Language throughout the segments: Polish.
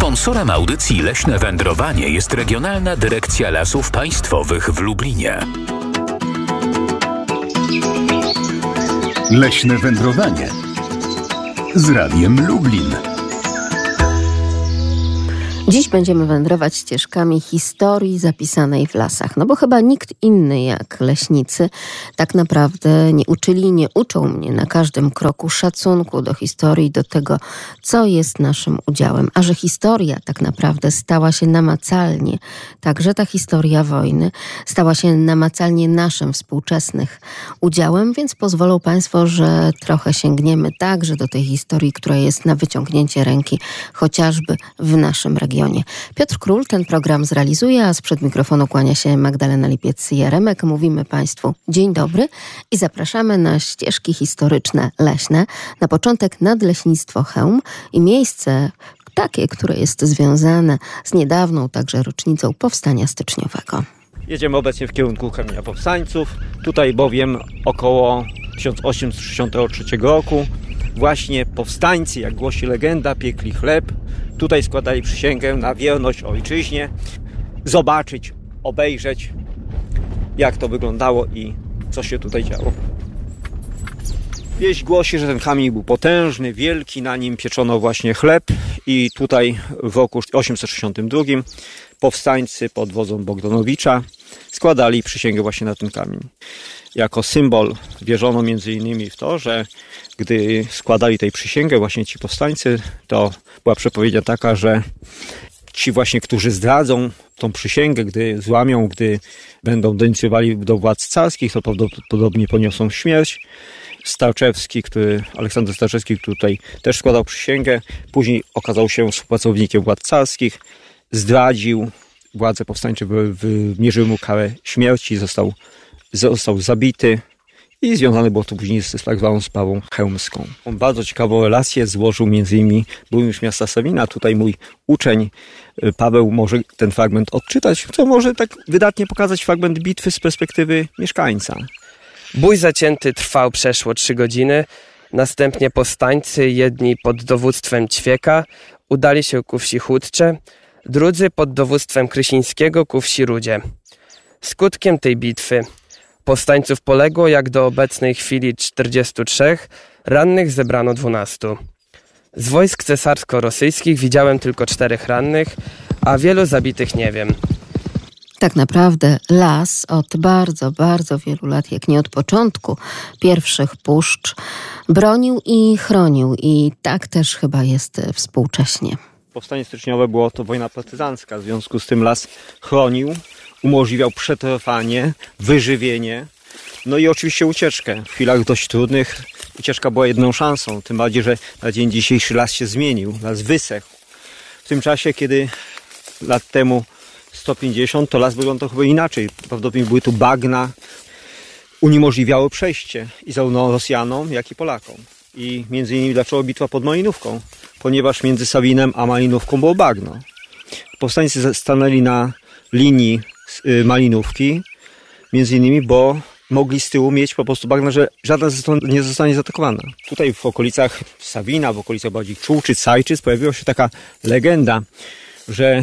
Sponsorem audycji Leśne Wędrowanie jest Regionalna Dyrekcja Lasów Państwowych w Lublinie. Leśne Wędrowanie z Radiem Lublin. Dziś będziemy wędrować ścieżkami historii zapisanej w lasach. No bo chyba nikt inny jak leśnicy tak naprawdę nie uczyli, nie uczą mnie na każdym kroku szacunku do historii, do tego, co jest naszym udziałem. A że historia tak naprawdę stała się namacalnie, także ta historia wojny stała się namacalnie naszym współczesnych udziałem, więc pozwolą Państwo, że trochę sięgniemy także do tej historii, która jest na wyciągnięcie ręki, chociażby w naszym regionie regionie. Piotr Król ten program zrealizuje, a sprzed mikrofonu kłania się Magdalena Lipiec-Jaremek. Mówimy Państwu dzień dobry i zapraszamy na ścieżki historyczne leśne. Na początek Nadleśnictwo Chełm i miejsce takie, które jest związane z niedawną także rocznicą Powstania Styczniowego. Jedziemy obecnie w kierunku Kamienia Powstańców. Tutaj bowiem około 1863 roku właśnie powstańcy, jak głosi legenda, piekli chleb. Tutaj składali przysięgę na wierność ojczyźnie. Zobaczyć, obejrzeć, jak to wyglądało i co się tutaj działo. Wieść głosi, że ten kamień był potężny, wielki, na nim pieczono właśnie chleb i tutaj w roku 862 powstańcy pod wodzą Bogdanowicza składali przysięgę właśnie na ten kamień. Jako symbol wierzono między innymi w to, że gdy składali tej przysięgę właśnie ci powstańcy, to była przepowiednia taka, że ci właśnie, którzy zdradzą tą przysięgę, gdy złamią, gdy będą denuncjowali do władz carskich, to prawdopodobnie poniosą śmierć. Starczewski, który, Aleksander Starczewski, który tutaj też składał przysięgę, później okazał się współpracownikiem władz carskich, zdradził władze powstańcze, wymierzyły mu karę śmierci, został, został zabity i związane było to później z tak zwaną sprawą chełmską. On bardzo ciekawą relację złożył między innymi burmistrz miasta Sawina. Tutaj mój uczeń y, Paweł może ten fragment odczytać, co może tak wydatnie pokazać fragment bitwy z perspektywy mieszkańca. Bój zacięty trwał przeszło trzy godziny. Następnie powstańcy, jedni pod dowództwem Ćwieka, udali się ku wsi Chudcze, drudzy pod dowództwem Krysińskiego ku wsi Rudzie. Skutkiem tej bitwy powstańców poległo jak do obecnej chwili 43, rannych zebrano 12. Z wojsk cesarsko-rosyjskich widziałem tylko czterech rannych, a wielu zabitych nie wiem. Tak naprawdę las od bardzo, bardzo wielu lat, jak nie od początku pierwszych puszcz, bronił i chronił i tak też chyba jest współcześnie. Powstanie styczniowe było to wojna partyzancka, w związku z tym las chronił, umożliwiał przetrwanie, wyżywienie, no i oczywiście ucieczkę. W chwilach dość trudnych ucieczka była jedną szansą, tym bardziej, że na dzień dzisiejszy las się zmienił, las wysechł. W tym czasie, kiedy lat temu 150, to las wyglądał chyba inaczej. Prawdopodobnie były tu bagna, uniemożliwiały przejście i zarówno Rosjanom, jak i Polakom. I między innymi dlaczego bitwa pod Malinówką? Ponieważ między Sawinem a Malinówką było bagno. Powstańcy stanęli na linii Malinówki, między innymi, bo mogli z tyłu mieć po prostu bagna, że żadna ze stron nie zostanie zaatakowana. Tutaj w okolicach Sawina, w okolicach bardziej Czułczyc, Sajczyc pojawiła się taka legenda, że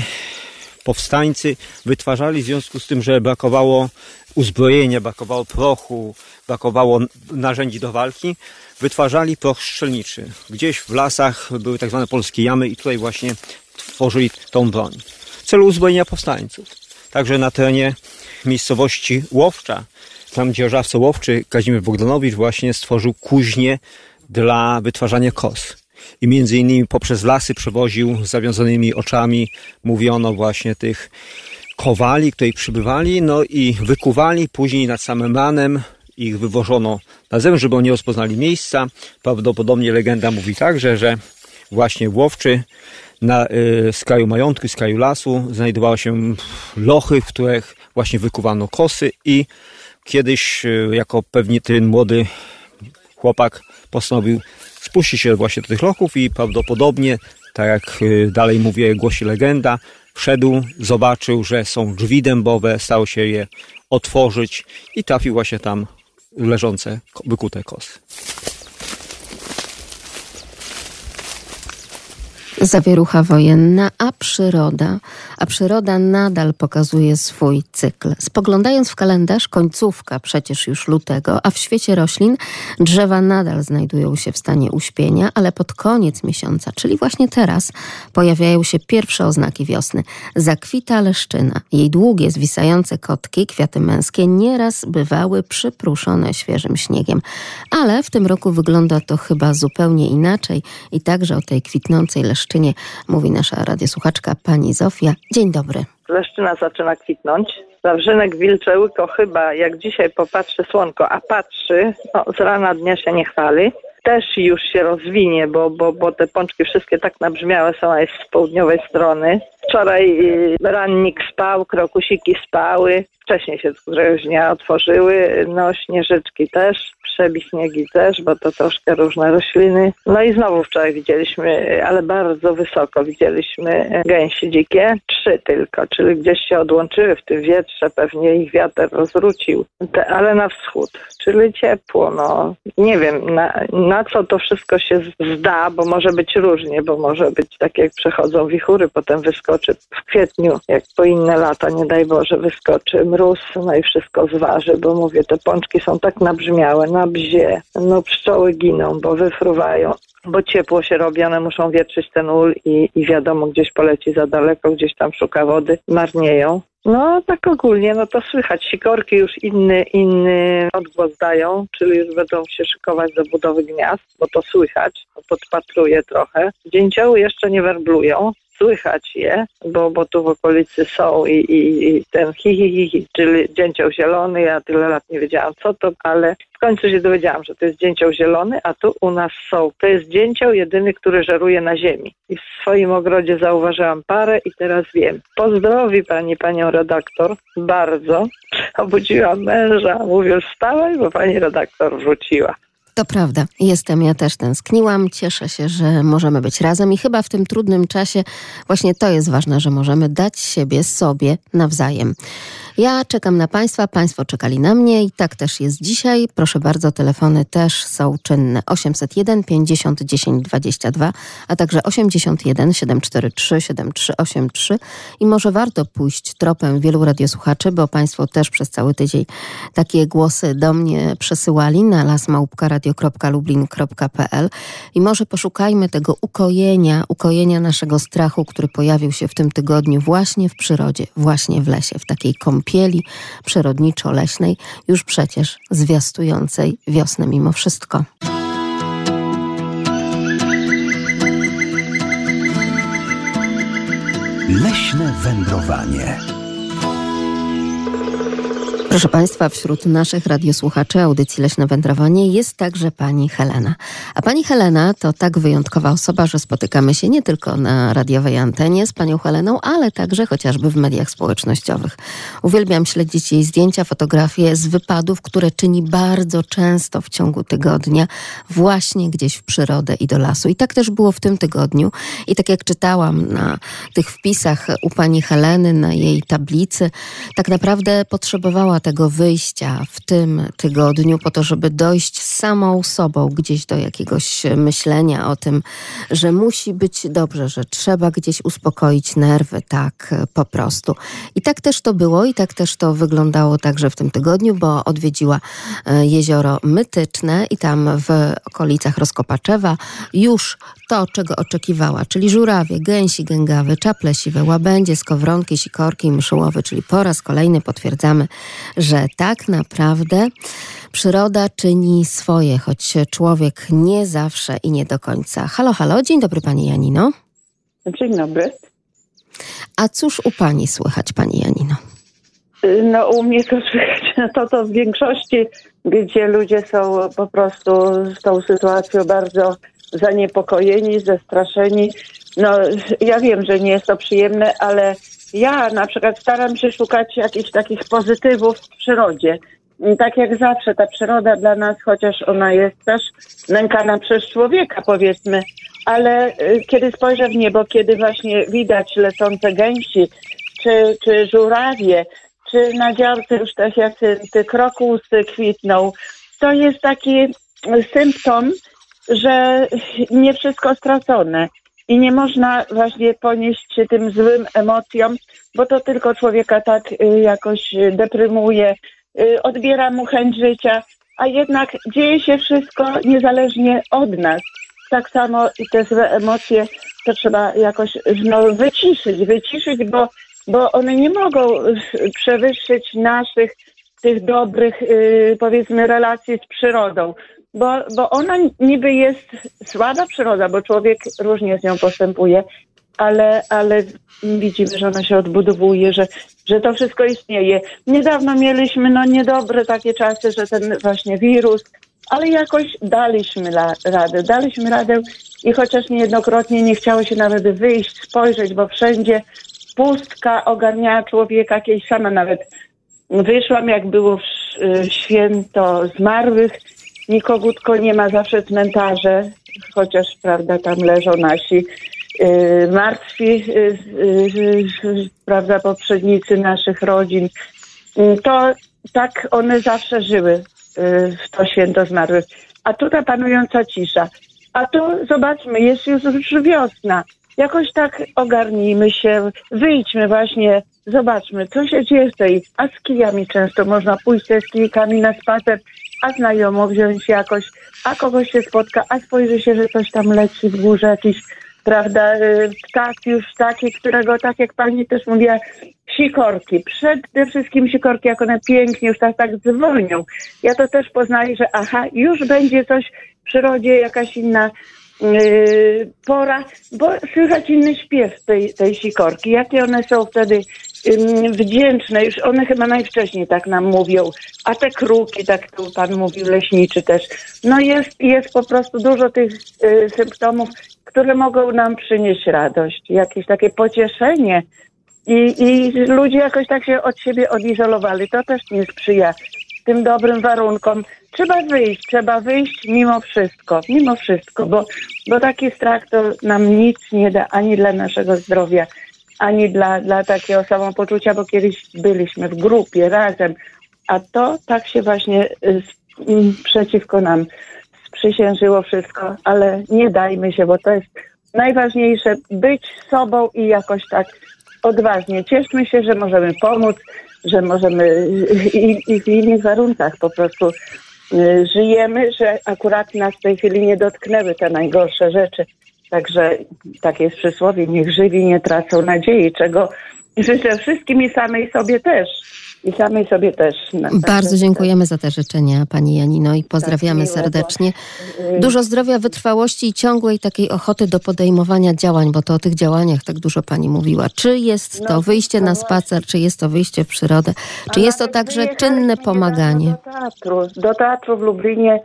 powstańcy wytwarzali w związku z tym, że brakowało uzbrojenia, brakowało prochu, brakowało narzędzi do walki, wytwarzali proch strzelniczy. Gdzieś w lasach były tak zwane polskie jamy i tutaj właśnie tworzyli tą broń. W celu uzbrojenia powstańców. Także na terenie miejscowości Łowcza, tam dzierżawca łowczy Kazimierz Bogdanowicz właśnie stworzył kuźnię dla wytwarzania kos. I między innymi poprzez lasy przewoził z zawiązanymi oczami, mówiono właśnie tych kowali, którzy przybywali, no i wykuwali, później nad samym ranem ich wywożono na zewnątrz, żeby oni rozpoznali miejsca. Prawdopodobnie legenda mówi także, że właśnie łowczy na y, skraju majątku, skraju lasu znajdowały się lochy, w których właśnie wykuwano kosy i kiedyś y, jako pewnie ten młody chłopak postanowił spuścić się właśnie do tych lochów i prawdopodobnie, tak jak y, dalej mówię, głosi legenda, wszedł, zobaczył, że są drzwi dębowe, stał się je otworzyć i trafił właśnie tam leżące, wykute kosy. Zawierucha wojenna, a przyroda, a przyroda nadal pokazuje swój cykl. Spoglądając w kalendarz, końcówka przecież już lutego, a w świecie roślin drzewa nadal znajdują się w stanie uśpienia, ale pod koniec miesiąca, czyli właśnie teraz, pojawiają się pierwsze oznaki wiosny. Zakwita leszczyna. Jej długie, zwisające kotki, kwiaty męskie, nieraz bywały przypruszone świeżym śniegiem. Ale w tym roku wygląda to chyba zupełnie inaczej i także o tej kwitnącej leszczynie Leszczynie, mówi nasza radiosłuchaczka pani Zofia. Dzień dobry. Leszczyna zaczyna kwitnąć. Zawrzynek wilczełyko chyba, jak dzisiaj popatrzy słonko, a patrzy, no, z rana dnia się nie chwali też już się rozwinie, bo, bo, bo te pączki wszystkie tak nabrzmiałe są, a jest z południowej strony. Wczoraj y, rannik spał, krokusiki spały, wcześniej się któregoś dnia otworzyły, no śnieżyczki też przebiśniegi też, bo to troszkę różne rośliny. No i znowu wczoraj widzieliśmy, ale bardzo wysoko widzieliśmy gęsi dzikie, trzy tylko, czyli gdzieś się odłączyły w tym wietrze, pewnie ich wiatr rozwrócił, ale na wschód, czyli ciepło, no nie wiem na, na co to wszystko się zda, bo może być różnie, bo może być tak jak przechodzą wichury, potem wyskoczy w kwietniu, jak po inne lata, nie daj Boże, wyskoczy mróz, no i wszystko zważy, bo mówię, te pączki są tak nabrzmiałe, na bzie, no pszczoły giną, bo wyfruwają, bo ciepło się robi, one muszą wietrzyć ten ul i, i wiadomo, gdzieś poleci za daleko, gdzieś tam szuka wody, marnieją. No tak ogólnie, no to słychać. Sikorki już inny, inny odgłos dają, czyli już będą się szykować do budowy gniazd, bo to słychać, podpatruję trochę. Dzięcioły jeszcze nie werblują, słychać je, bo, bo tu w okolicy są i, i, i ten hi, hi, hi, hi, czyli dzięcioł zielony, ja tyle lat nie wiedziałam co to, ale w końcu się dowiedziałam, że to jest dzięcioł zielony, a tu u nas są. To jest dzięcioł jedyny, który żeruje na ziemi. I w swoim ogrodzie zauważyłam parę i teraz wiem. Pozdrowi pani panią redaktor bardzo. Obudziłam męża, mówię wstałaj, bo pani redaktor wróciła. To prawda, jestem, ja też tęskniłam. Cieszę się, że możemy być razem i chyba w tym trudnym czasie właśnie to jest ważne, że możemy dać siebie sobie nawzajem. Ja czekam na Państwa, Państwo czekali na mnie i tak też jest dzisiaj. Proszę bardzo, telefony też są czynne. 801 50 10 22, a także 81 743 7383 i może warto pójść tropem wielu radiosłuchaczy, bo Państwo też przez cały tydzień takie głosy do mnie przesyłali na lasmałpka.radio.lublin.pl i może poszukajmy tego ukojenia, ukojenia naszego strachu, który pojawił się w tym tygodniu właśnie w przyrodzie, właśnie w lesie, w takiej kąpieli przyrodniczo-leśnej, już przecież zwiastującej wiosnę mimo wszystko. Leśne wędrowanie. Proszę Państwa, wśród naszych radiosłuchaczy audycji Leśne Wędrowanie jest także pani Helena. A pani Helena to tak wyjątkowa osoba, że spotykamy się nie tylko na radiowej antenie z panią Heleną, ale także chociażby w mediach społecznościowych. Uwielbiam śledzić jej zdjęcia, fotografie z wypadów, które czyni bardzo często w ciągu tygodnia, właśnie gdzieś w przyrodę i do lasu. I tak też było w tym tygodniu. I tak jak czytałam na tych wpisach u pani Heleny, na jej tablicy, tak naprawdę potrzebowała tego wyjścia w tym tygodniu po to, żeby dojść samą sobą gdzieś do jakiegoś myślenia o tym, że musi być dobrze, że trzeba gdzieś uspokoić nerwy, tak po prostu. I tak też to było i tak też to wyglądało także w tym tygodniu, bo odwiedziła e, jezioro Mytyczne i tam w okolicach Rozkopaczewa już to, czego oczekiwała, czyli żurawie, gęsi gęgawy, czaple siwe, łabędzie, skowronki, sikorki myszołowy, czyli po raz kolejny potwierdzamy, że tak naprawdę przyroda czyni swoje, choć człowiek nie zawsze i nie do końca. Halo, halo, dzień dobry Pani Janino. Dzień dobry. A cóż u Pani słychać, Pani Janino? No u mnie to słychać, no to to w większości, gdzie ludzie są po prostu z tą sytuacją bardzo zaniepokojeni, zestraszeni. No ja wiem, że nie jest to przyjemne, ale ja na przykład staram się szukać jakichś takich pozytywów w przyrodzie. Tak jak zawsze, ta przyroda dla nas, chociaż ona jest też nękana przez człowieka, powiedzmy, ale y, kiedy spojrzę w niebo, kiedy właśnie widać lecące gęsi, czy, czy żurawie, czy na działce już te te krokusy kwitną, to jest taki symptom, że nie wszystko stracone. I nie można właśnie ponieść się tym złym emocjom, bo to tylko człowieka tak y, jakoś y, deprymuje, y, odbiera mu chęć życia, a jednak dzieje się wszystko niezależnie od nas. Tak samo i te złe emocje to trzeba jakoś no, wyciszyć, wyciszyć, bo, bo one nie mogą przewyższyć naszych tych dobrych, powiedzmy, relacji z przyrodą. Bo, bo ona niby jest słaba przyroda, bo człowiek różnie z nią postępuje, ale, ale widzimy, że ona się odbudowuje, że, że to wszystko istnieje. Niedawno mieliśmy no niedobre takie czasy, że ten właśnie wirus, ale jakoś daliśmy la, radę, daliśmy radę i chociaż niejednokrotnie nie chciało się nawet wyjść, spojrzeć, bo wszędzie pustka ogarniała człowieka, kiedyś sama nawet wyszłam, jak było w- y, święto zmarłych, nikogutko nie ma, zawsze cmentarze, chociaż, prawda, tam leżą nasi y, martwi, y, y, y, prawda, poprzednicy naszych rodzin. Y, To tak one zawsze żyły y, w to święto zmarłych. A tutaj panująca cisza. A tu zobaczmy, jest już wiosna. Jakoś tak ogarnijmy się, wyjdźmy właśnie, zobaczmy, co się dzieje w tej, a z kijami często można pójść ze z kijkami na spacer, a znajomo wziąć jakoś, a kogoś się spotka, a spojrzy się, że coś tam leci w górze, jakiś, prawda, y, ptak już taki, którego, tak jak pani też mówiła, sikorki, przede wszystkim sikorki, jak one pięknie już tak, tak dzwonią. Ja to też poznaję, że aha, już będzie coś w przyrodzie, jakaś inna yy, pora, bo słychać inny śpiew tej, tej sikorki. Jakie one są wtedy wdzięczne, już one chyba najwcześniej tak nam mówią. A te kruki, tak tu pan mówił, leśniczy też. No jest, jest po prostu dużo tych y, symptomów, które mogą nam przynieść radość, jakieś takie pocieszenie. I, I ludzie jakoś tak się od siebie odizolowali. To też nie sprzyja tym dobrym warunkom. Trzeba wyjść, trzeba wyjść mimo wszystko, mimo wszystko, bo, bo taki strach to nam nic nie da ani dla naszego zdrowia, ani dla, dla takiego samopoczucia, bo kiedyś byliśmy w grupie razem, a to tak się właśnie y, s- m, przeciwko nam sprzysiężyło wszystko, ale nie dajmy się, bo to jest najważniejsze, być sobą i jakoś tak odważnie. Cieszmy się, że możemy pomóc, że możemy i, i w innych warunkach po prostu y, żyjemy, że akurat nas w tej chwili nie dotknęły te najgorsze rzeczy. Także takie jest przysłowie, niech żywi nie tracą nadziei, czego życzę wszystkim i samej sobie też. I samej sobie też. Bardzo dziękujemy za te życzenia, Pani Janino, i pozdrawiamy bo- serdecznie. y, Dużo zdrowia, wytrwałości i ciągłej takiej ochoty do podejmowania działań, bo to o tych działaniach tak dużo Pani mówiła. Czy jest to No, wyjście na spacer, czy jest to wyjście w przyrodę, czy jest to także czynne pomaganie? Do teatru, do teatru w Lublinie,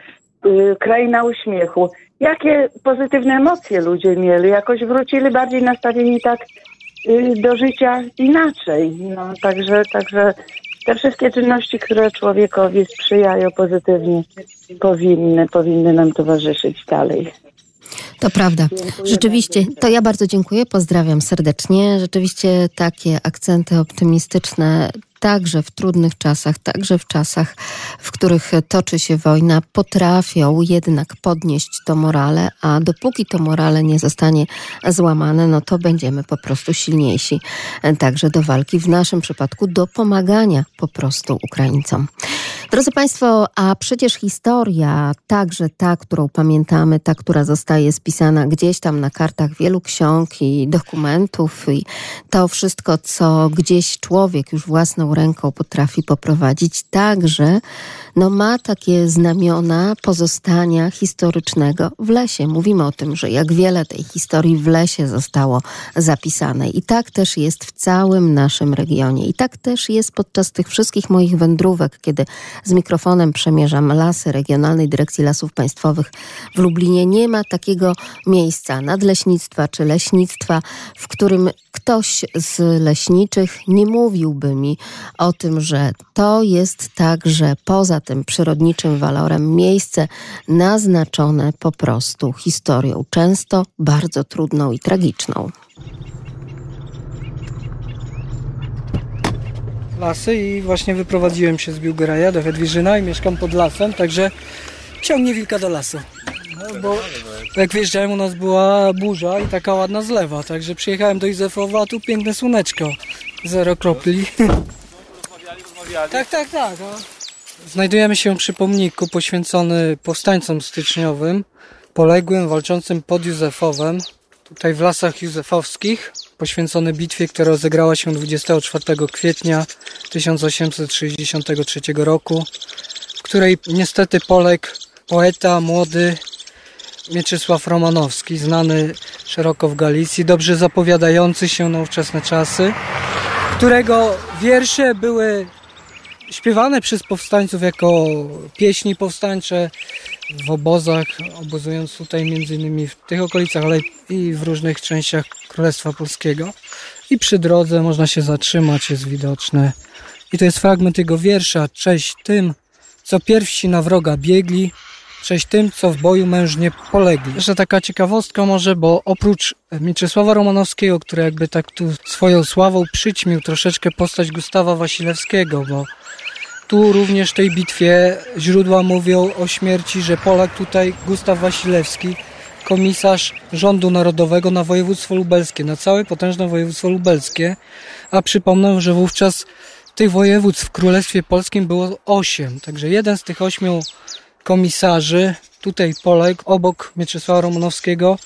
y, kraina uśmiechu. Jakie pozytywne emocje ludzie mieli, jakoś wrócili bardziej nastawieni tak y, do życia inaczej. No, także, także te wszystkie czynności, które człowiekowi sprzyjają pozytywnie, powinny, powinny nam towarzyszyć dalej. To prawda. Rzeczywiście, to ja bardzo dziękuję, pozdrawiam serdecznie. Rzeczywiście takie akcenty optymistyczne także w trudnych czasach, także w czasach, w których toczy się wojna, potrafią jednak podnieść to morale, a dopóki to morale nie zostanie złamane, no to będziemy po prostu silniejsi e, także do walki, w naszym przypadku do pomagania po prostu Ukraińcom. Drodzy Państwo, a przecież historia, także ta, którą pamiętamy, ta, która zostaje spisana gdzieś tam na kartach wielu ksiąg i dokumentów, i to wszystko, co gdzieś człowiek już własną ręką potrafi poprowadzić, także no, ma takie znamiona pozostania historycznego w lesie. Mówimy o tym, że jak wiele tej historii w lesie zostało zapisane. I tak też jest w całym naszym regionie. I tak też jest podczas tych wszystkich moich wędrówek, kiedy z mikrofonem przemierzam lasy Regionalnej Dyrekcji Lasów Państwowych w Lublinie. Nie ma takiego miejsca nadleśnictwa czy leśnictwa, w którym ktoś z leśniczych nie mówiłby mi o tym, że to jest także poza tym przyrodniczym walorem miejsce naznaczone po prostu historią, często bardzo trudną i tragiczną. Lasy i właśnie wyprowadziłem się z Biłgoraja do Hedwiżyna i mieszkam pod lasem, także ciągnie wilka do lasu. No, bo jak wjeżdżałem u nas była burza i taka ładna zlewa, także przyjechałem do Józefowa, a tu piękne słoneczko. Zero kropli. Tak, tak, tak. No. Znajdujemy się przy pomniku poświęcony powstańcom styczniowym, poległym, walczącym pod Józefowem, tutaj w Lasach Józefowskich, poświęcony bitwie, która rozegrała się 24 kwietnia 1863 roku, w której niestety poległ poeta młody Mieczysław Romanowski, znany szeroko w Galicji, dobrze zapowiadający się na ówczesne czasy, którego wiersze były śpiewane przez powstańców jako pieśni powstańcze w obozach, obozując tutaj między innymi w tych okolicach, ale i w różnych częściach Królestwa Polskiego. I przy drodze można się zatrzymać, jest widoczne. I to jest fragment jego wiersza. Cześć tym, co pierwsi na wroga biegli, cześć tym, co w boju mężnie polegli. Jeszcze taka ciekawostka może, bo oprócz Mieczysława Romanowskiego, który jakby tak tu swoją sławą przyćmił troszeczkę postać Gustawa Wasilewskiego, bo tu również w tej bitwie źródła mówią o śmierci, że Polak tutaj Gustaw Wasilewski, komisarz rządu narodowego na województwo lubelskie, na całe potężne województwo lubelskie, a przypomnę, że wówczas tych województw w Królestwie Polskim było osiem, także jeden z tych ośmiu komisarzy tutaj poległ obok Mieczysława Romanowskiego,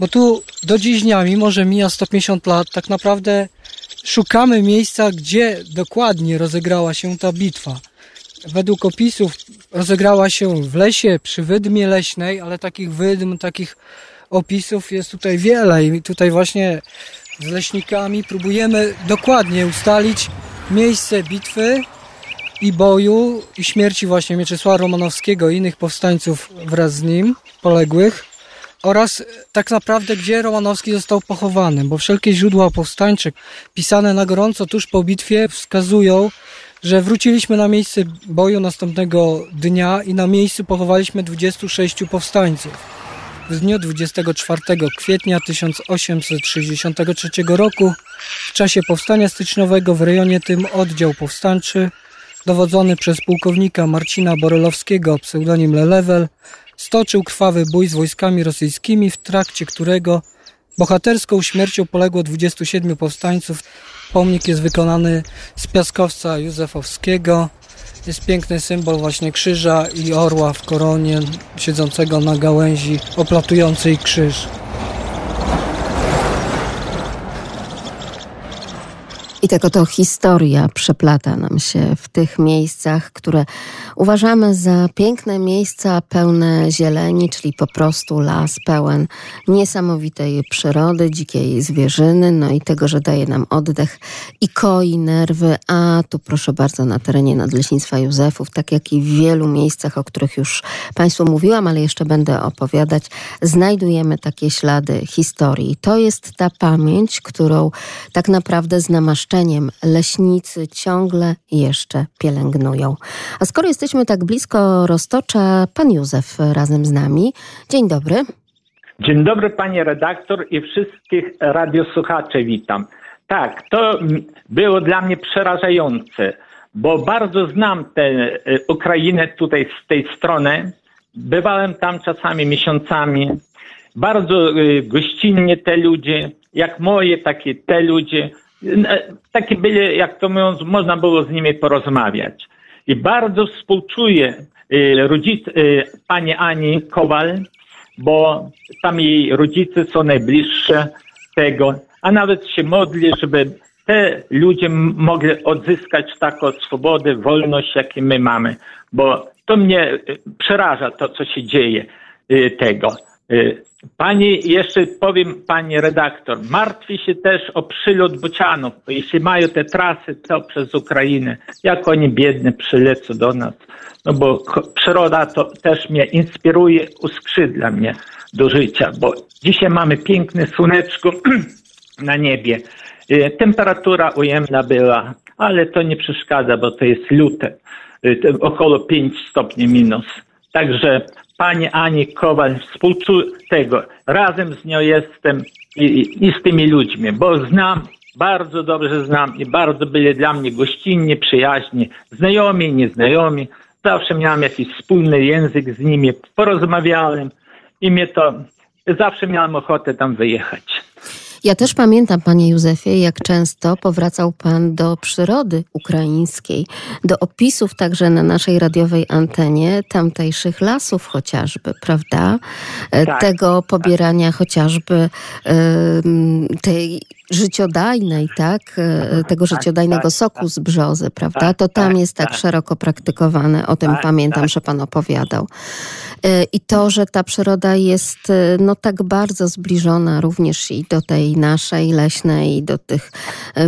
bo tu do dziś dnia, mimo że mija 150 lat, tak naprawdę szukamy miejsca, gdzie dokładnie rozegrała się ta bitwa. Według opisów rozegrała się w lesie przy wydmie leśnej, ale takich wydm, takich opisów jest tutaj wiele i tutaj właśnie z leśnikami próbujemy dokładnie ustalić miejsce bitwy i boju i śmierci właśnie Mieczysława Romanowskiego i innych powstańców wraz z nim poległych oraz tak naprawdę gdzie Romanowski został pochowany, bo wszelkie źródła powstańcze pisane na gorąco tuż po bitwie wskazują, że wróciliśmy na miejsce boju następnego dnia i na miejscu pochowaliśmy 26 powstańców. W dniu 24 kwietnia 1863 roku w czasie powstania styczniowego w rejonie tym oddział powstańczy dowodzony przez pułkownika Marcina Borelowskiego pseudonim Lelewel stoczył krwawy bój z wojskami rosyjskimi, w trakcie którego bohaterską śmiercią poległo 27 powstańców. Pomnik jest wykonany z piaskowca józefowskiego. Jest piękny symbol właśnie krzyża i orła w koronie siedzącego na gałęzi oplatującej krzyż. I tak oto historia przeplata nam się w tych miejscach, które uważamy za piękne miejsca pełne zieleni, czyli po prostu las pełen niesamowitej przyrody, dzikiej zwierzyny, no i tego, że daje nam oddech i koi nerwy, a tu proszę bardzo na terenie Nadleśnictwa Józefów, tak jak i w wielu miejscach, o których już Państwu mówiłam, ale jeszcze będę opowiadać, znajdujemy takie ślady historii. To jest ta pamięć, którą tak naprawdę z leśnicy ciągle jeszcze pielęgnują. A skoro jesteśmy tak blisko Roztocza, pan Józef razem z nami. Dzień dobry. Dzień dobry pani redaktor i wszystkich radiosłuchaczy witam. Tak, to było dla mnie przerażające, bo bardzo znam tę Ukrainę tutaj z tej strony. Bywałem tam czasami miesiącami. Bardzo gościnnie te ludzie, jak moje, takie te ludzie takie byli, jak to mówiąc, można było z nimi porozmawiać. I bardzo współczuję rodzic, pani Ani Kowal, bo tam jej rodzice są najbliższe tego, a nawet się modli, żeby te ludzie mogli odzyskać taką swobodę, wolność, jaką my mamy, bo to mnie przeraża to, co się dzieje tego. Pani, jeszcze powiem, pani redaktor, martwi się też o przylot bocianów, bo jeśli mają te trasy, to przez Ukrainę, jak oni biedne przylecą do nas. No bo przyroda to też mnie inspiruje, uskrzydla mnie do życia, bo dzisiaj mamy piękne słoneczko na niebie. Temperatura ujemna była, ale to nie przeszkadza, bo to jest lute, około 5 stopni minus. Także pani Ani Kowal współczuję tego. Razem z nią jestem i, i, i, z tymi ludźmi, bo znam, bardzo dobrze znam i bardzo byli dla mnie gościnni, przyjaźni, znajomi, nieznajomi. Zawsze miałem jakiś wspólny język z nimi, porozmawiałem i mnie to zawsze miałem ochotę tam wyjechać. Ja też pamiętam, panie Józefie, jak często powracał pan do przyrody ukraińskiej, do opisów także na naszej radiowej antenie tamtejszych lasów chociażby, prawda? E, Tak, Tego pobierania chociażby e, tej życiodajnej, tak? E, Tego życiodajnego tak, soku z brzozy, prawda? Tak, To tam tak, jest tak tak. szeroko praktykowane. O tym Tak, pamiętam, tak. że pan opowiadał. E, I to, że ta przyroda jest e, no tak bardzo zbliżona również i do tej naszej leśnej, i do tych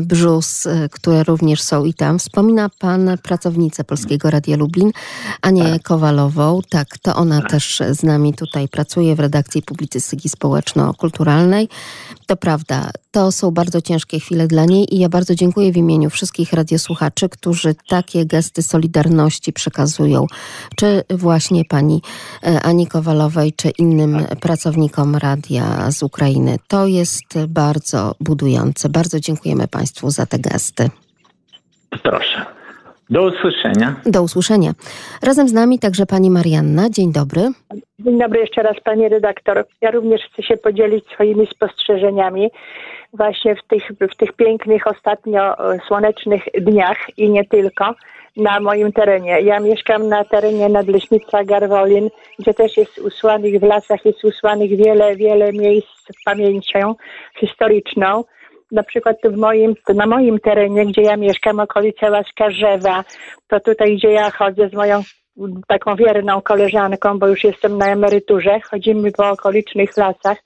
brzus, które również są i tam. Wspomina pan pracownicę Polskiego Radia Lublin, Anię Kowalową. Tak, to ona też z nami tutaj pracuje w redakcji publicystyki społeczno-kulturalnej. To prawda, to są bardzo ciężkie chwile dla niej i ja bardzo dziękuję w imieniu wszystkich radiosłuchaczy, którzy takie gesty solidarności przekazują, czy właśnie pani e, Ani Kowalowej, czy innym pracownikom radia z Ukrainy. To jest bardzo budujące. Bardzo dziękujemy Państwu za te gesty. Proszę. Do usłyszenia. Do usłyszenia. Razem z nami także pani Marianna. Dzień dobry. Dzień dobry jeszcze raz, pani redaktor. Ja również chcę się podzielić swoimi spostrzeżeniami właśnie w tych, w tych pięknych, ostatnio e, słonecznych dniach i nie tylko na moim terenie. Ja mieszkam na terenie nadleśnictwa Garwolin, gdzie też jest usłanych w lasach, jest usłanych wiele, wiele miejsc z pamięcią historyczną. Na przykład tu w moim, na moim terenie, gdzie ja mieszkam, okolice Łaskarzewa, to tutaj, gdzie ja chodzę z moją taką wierną koleżanką, bo już jestem na emeryturze, chodzimy po okolicznych lasach,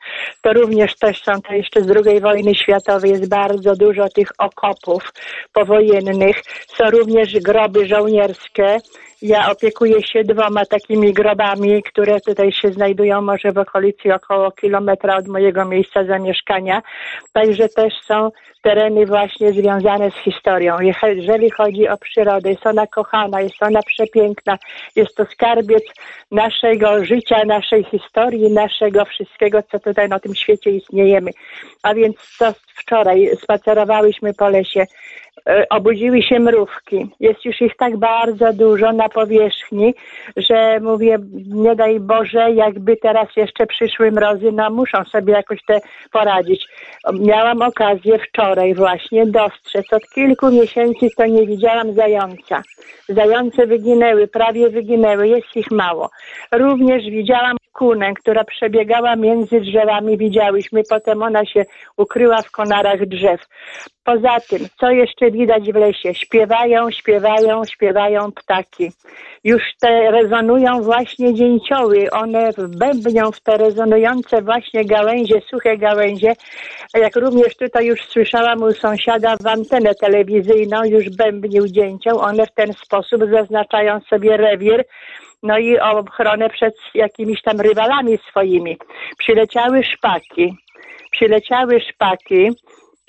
to również też są to jeszcze z II wojny światowej, jest bardzo dużo tych okopów powojennych, są również groby żołnierskie. Ja opiekuję się dwoma takimi grobami, które tutaj się znajdują może w okolicy około kilometra od mojego miejsca zamieszkania. Także też są tereny właśnie związane z historią. Jeżeli chodzi o przyrodę, jest ona kochana, jest ona przepiękna, jest to skarbiec naszego życia, naszej historii, naszego wszystkiego, co tutaj na tym świecie istniejemy. A więc co wczoraj spacerowałyśmy po lesie, e, obudziły się mrówki. Jest już ich tak bardzo dużo na powierzchni, że mówię, nie daj Boże, jakby teraz jeszcze przyszły mrozy, no muszą sobie jakoś te poradzić. Miałam okazję wczoraj właśnie dostrzec, od kilku miesięcy to nie widziałam zająca. Zające wyginęły, prawie wyginęły, jest ich mało. Również widziałam kunę, która przebiegała między drzewami, widziałyśmy, potem ona się ukryła w konarach drzew. Poza tym, co jeszcze widać w lesie? Śpiewają, śpiewają, śpiewają ptaki. Już te rezonują właśnie dzięcioły, one bębnią w te rezonujące właśnie gałęzie, suche gałęzie, jak również tutaj już słyszałam u sąsiada w antenę telewizyjną, już bębnił dzięcioł, one w ten sposób zaznaczają sobie rewir, no i ochronę przed jakimiś tam rywalami swoimi. Przyleciały szpaki, przyleciały szpaki,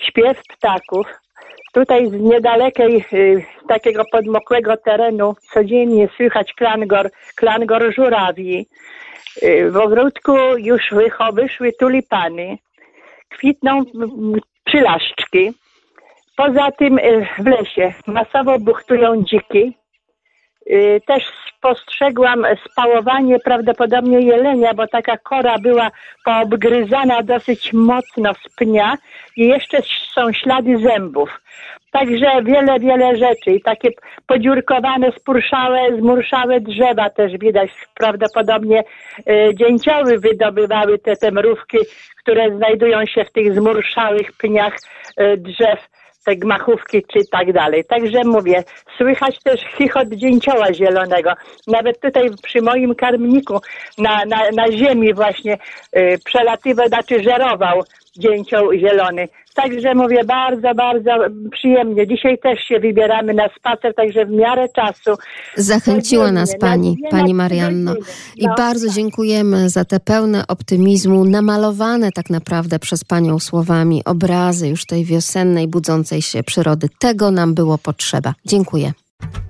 śpiew ptaków. Tutaj z niedalekiej, y, takiego podmokłego terenu codziennie słychać klangor, klangor żurawi. Y, w ogródku już wycho- wyszły tulipany, kwitną przylaszczki. Poza tym y, w lesie masowo buchtują dziki. Y, Też spostrzegłam spałowanie prawdopodobnie jelenia, bo taka kora była poobgryzana dosyć mocno z pnia i jeszcze są ślady zębów. Także wiele, wiele rzeczy i takie podziurkowane, spurszałe, zmurszałe drzewa też widać. Prawdopodobnie y, dzięcioły wydobywały te, te mrówki, które znajdują się w tych zmurszałych pniach y, drzew te gmachówki czy tak dalej. Także mówię, słychać też chichot dzięcioła zielonego. Nawet tutaj przy moim karmniku na, na, na ziemi właśnie y, przelatywał, znaczy żerował dzięcioł zielony. Także mówię bardzo, bardzo przyjemnie. Dzisiaj też się wybieramy na spacer, także w miarę czasu. Zachęciła nas pani, na pani Marianno. I No, bardzo tak. dziękujemy za te pełne optymizmu, namalowane tak naprawdę przez panią słowami obrazy już tej wiosennej, budzącej się przyrody. Tego nam było potrzeba. Dziękuję.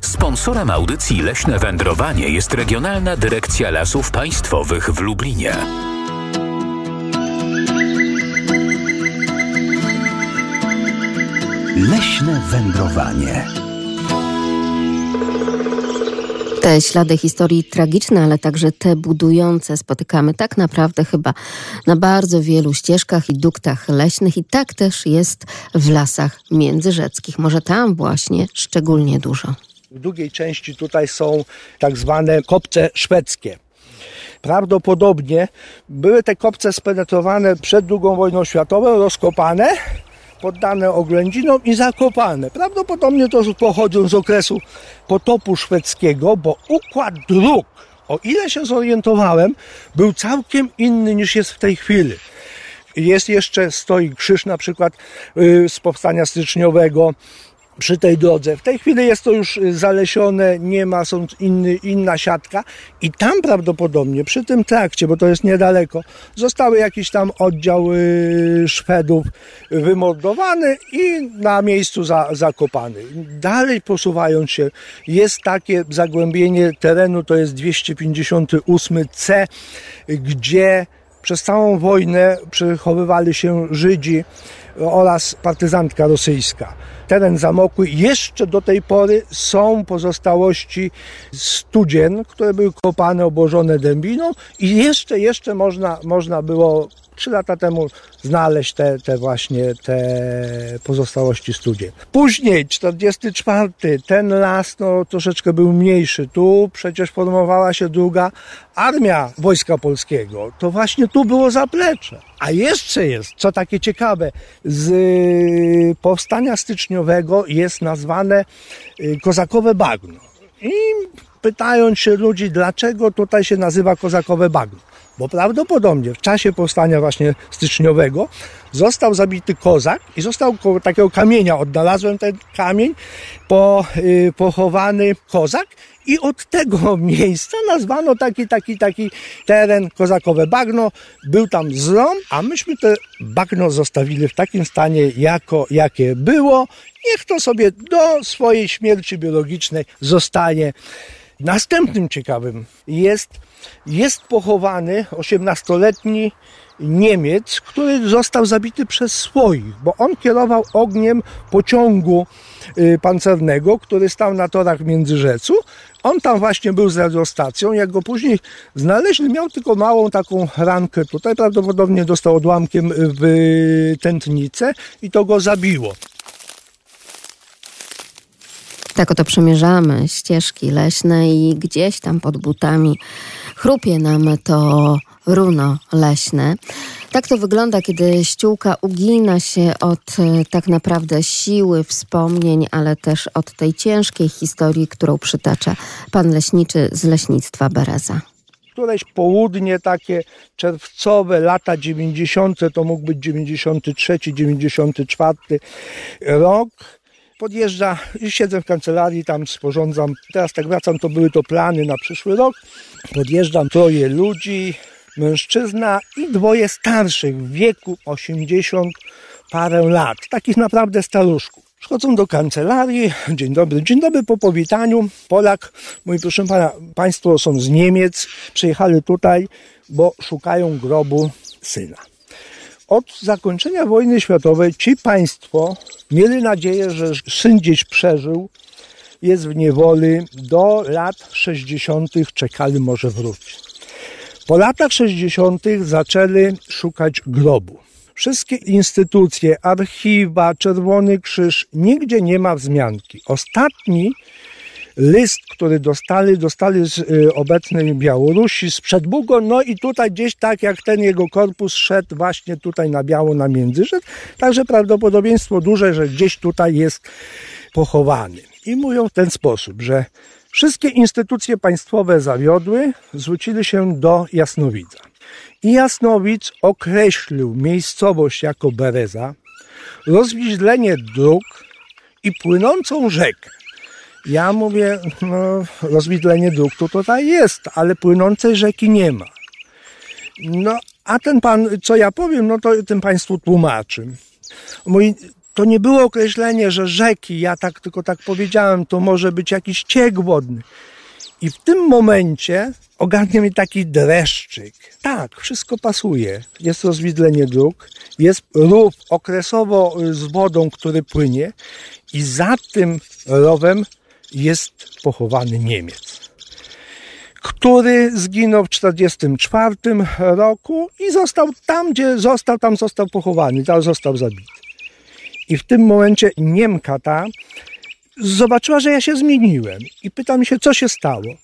Sponsorem audycji Leśne Wędrowanie jest Regionalna Dyrekcja Lasów Państwowych w Lublinie. Leśne wędrowanie. Te ślady historii tragiczne, ale także te budujące spotykamy tak naprawdę chyba na bardzo wielu ścieżkach i duktach leśnych i tak też jest w lasach międzyrzeckich. Może tam właśnie szczególnie dużo. W drugiej części tutaj są tak zwane kopce szwedzkie. Prawdopodobnie były te kopce spenetrowane przed II wojną światową, rozkopane, poddane oględzinom i zakopane. Prawdopodobnie to pochodzą z okresu potopu szwedzkiego, bo układ dróg, o ile się zorientowałem, był całkiem inny niż jest w tej chwili. Jest jeszcze, stoi krzyż na przykład y, z powstania styczniowego, przy tej drodze. W tej chwili jest to już zalesione, nie ma, są inny, inna siatka i tam prawdopodobnie przy tym trakcie, bo to jest niedaleko, zostały jakiś tam oddział y, Szwedów wymordowany i na miejscu za, zakopany. Dalej posuwając się, jest takie zagłębienie terenu, to jest 258C, gdzie przez całą wojnę przechowywali się Żydzi oraz partyzantka rosyjska. Teren zamokły. Jeszcze do tej pory są pozostałości studzien, które były kopane, obłożone dębiną i jeszcze, jeszcze można, można było trzy lata temu znaleźć te, te właśnie te pozostałości studien. Później, 44, ten las no, troszeczkę był mniejszy. Tu przecież formowała się druga armia Wojska Polskiego. To właśnie tu było zaplecze. A jeszcze jest, co takie ciekawe, z powstania styczniowego jest nazwane y, kozakowe bagno. I pytając się ludzi, dlaczego tutaj się nazywa kozakowe bagno bo prawdopodobnie w czasie powstania właśnie styczniowego został zabity kozak i został koło takiego kamienia, odnalazłem ten kamień, po, yy, pochowany kozak i od tego miejsca nazwano taki, taki, taki teren kozakowe bagno. Był tam zlom, a myśmy te bagno zostawili w takim stanie, jako, jakie było. Niech to sobie do swojej śmierci biologicznej zostanie. Następnym ciekawym jest jest pochowany 18-letni Niemiec, który został zabity przez swoich, bo on kierował ogniem pociągu y, pancernego, który stał na torach Międzyrzecu. On tam właśnie był z radiostacją. Jak go później znaleźli, miał tylko małą taką rankę tutaj. Prawdopodobnie dostał odłamkiem w tętnicę i to go zabiło. Tak oto przemierzamy ścieżki leśne i gdzieś tam pod butami chrupie nam to runo leśne. Tak to wygląda, kiedy ściółka ugina się od e, tak naprawdę siły wspomnień, ale też od tej ciężkiej historii, którą przytacza pan leśniczy z leśnictwa Bereza któreś południe takie czerwcowe, lata 90., to mógł być 93, 94 rok podjeżdża i siedzę w kancelarii, tam sporządzam. Teraz tak wracam, to były to plany na przyszły rok. Podjeżdżam troje ludzi, mężczyzna i dwoje starszych w wieku 80 parę lat, takich naprawdę staruszków. Przychodzą do kancelarii. Dzień dobry, dzień dobry po powitaniu. Polak, mój proszę pana, państwo są z Niemiec, przyjechali tutaj, bo szukają grobu syna. Od zakończenia wojny światowej ci państwo mieli nadzieję, że syn gdzieś przeżył, jest w niewoli, do lat 60. czekali, może wróci. Po latach 60. zaczęli szukać grobu. Wszystkie instytucje, archiwa, Czerwony Krzyż, nigdzie nie ma wzmianki. Ostatni list, który dostali, dostali z y, obecnej Białorusi, z Przedbugo, no i tutaj gdzieś tak jak ten jego korpus szedł właśnie tutaj na biało na Międzyrzec, także prawdopodobieństwo duże, że gdzieś tutaj jest pochowany. I mówią w ten sposób, że wszystkie instytucje państwowe zawiodły, zwrócili się do Jasnowidza. I Jasnowic określił miejscowość jako Bereza, rozwidlenie dróg i płynącą rzekę. Ja mówię, no, rozwidlenie to tutaj jest, ale płynącej rzeki nie ma. No, a ten pan, co ja powiem, no to tym państwu tłumaczy. Mój, to nie było określenie, że rzeki, ja tak tylko tak powiedziałem, to może być jakiś ciek wodny. I w tym momencie ogarnia mnie taki dreszczyk. Tak, wszystko pasuje. Jest rozwidlenie dróg, jest rów okresowo z wodą, który płynie i za tym rowem jest pochowany Niemiec. który zginął w 1944 roku i został tam, gdzie został, tam został pochowany, tam został zabity. I w tym momencie Niemka ta zobaczyła, że ja się zmieniłem i pyta mi się, co się stało.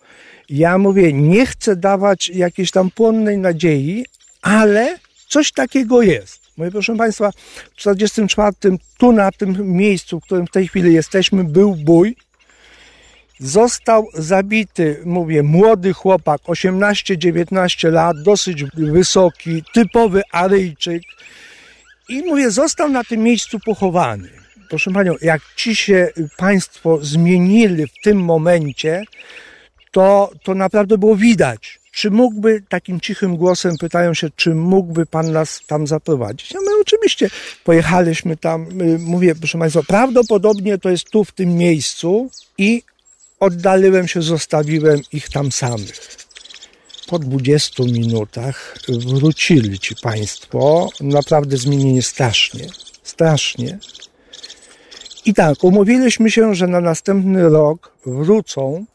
Ja mówię, nie chcę dawać jakiejś tam płonnej nadziei, ale coś takiego jest. Mówię, proszę Państwa, w 44 tu na tym miejscu, w którym w tej chwili jesteśmy, był bój. Został zabity, mówię, młody chłopak, 18-19 lat, dosyć wysoki, typowy Aryjczyk. I mówię, został na tym miejscu pochowany. Proszę Panią, jak ci się Państwo zmienili w tym momencie, to, to naprawdę było widać. Czy mógłby, takim cichym głosem pytają się, czy mógłby Pan nas tam zaprowadzić? Ja mówię, oczywiście, pojechaliśmy tam, y, mówię, proszę Państwa, prawdopodobnie to jest tu, w tym miejscu i oddaliłem się, zostawiłem ich tam samych. Po 20 minutach wrócili ci Państwo, naprawdę zmienili strasznie, strasznie. I tak, umówiliśmy się, że na następny rok wrócą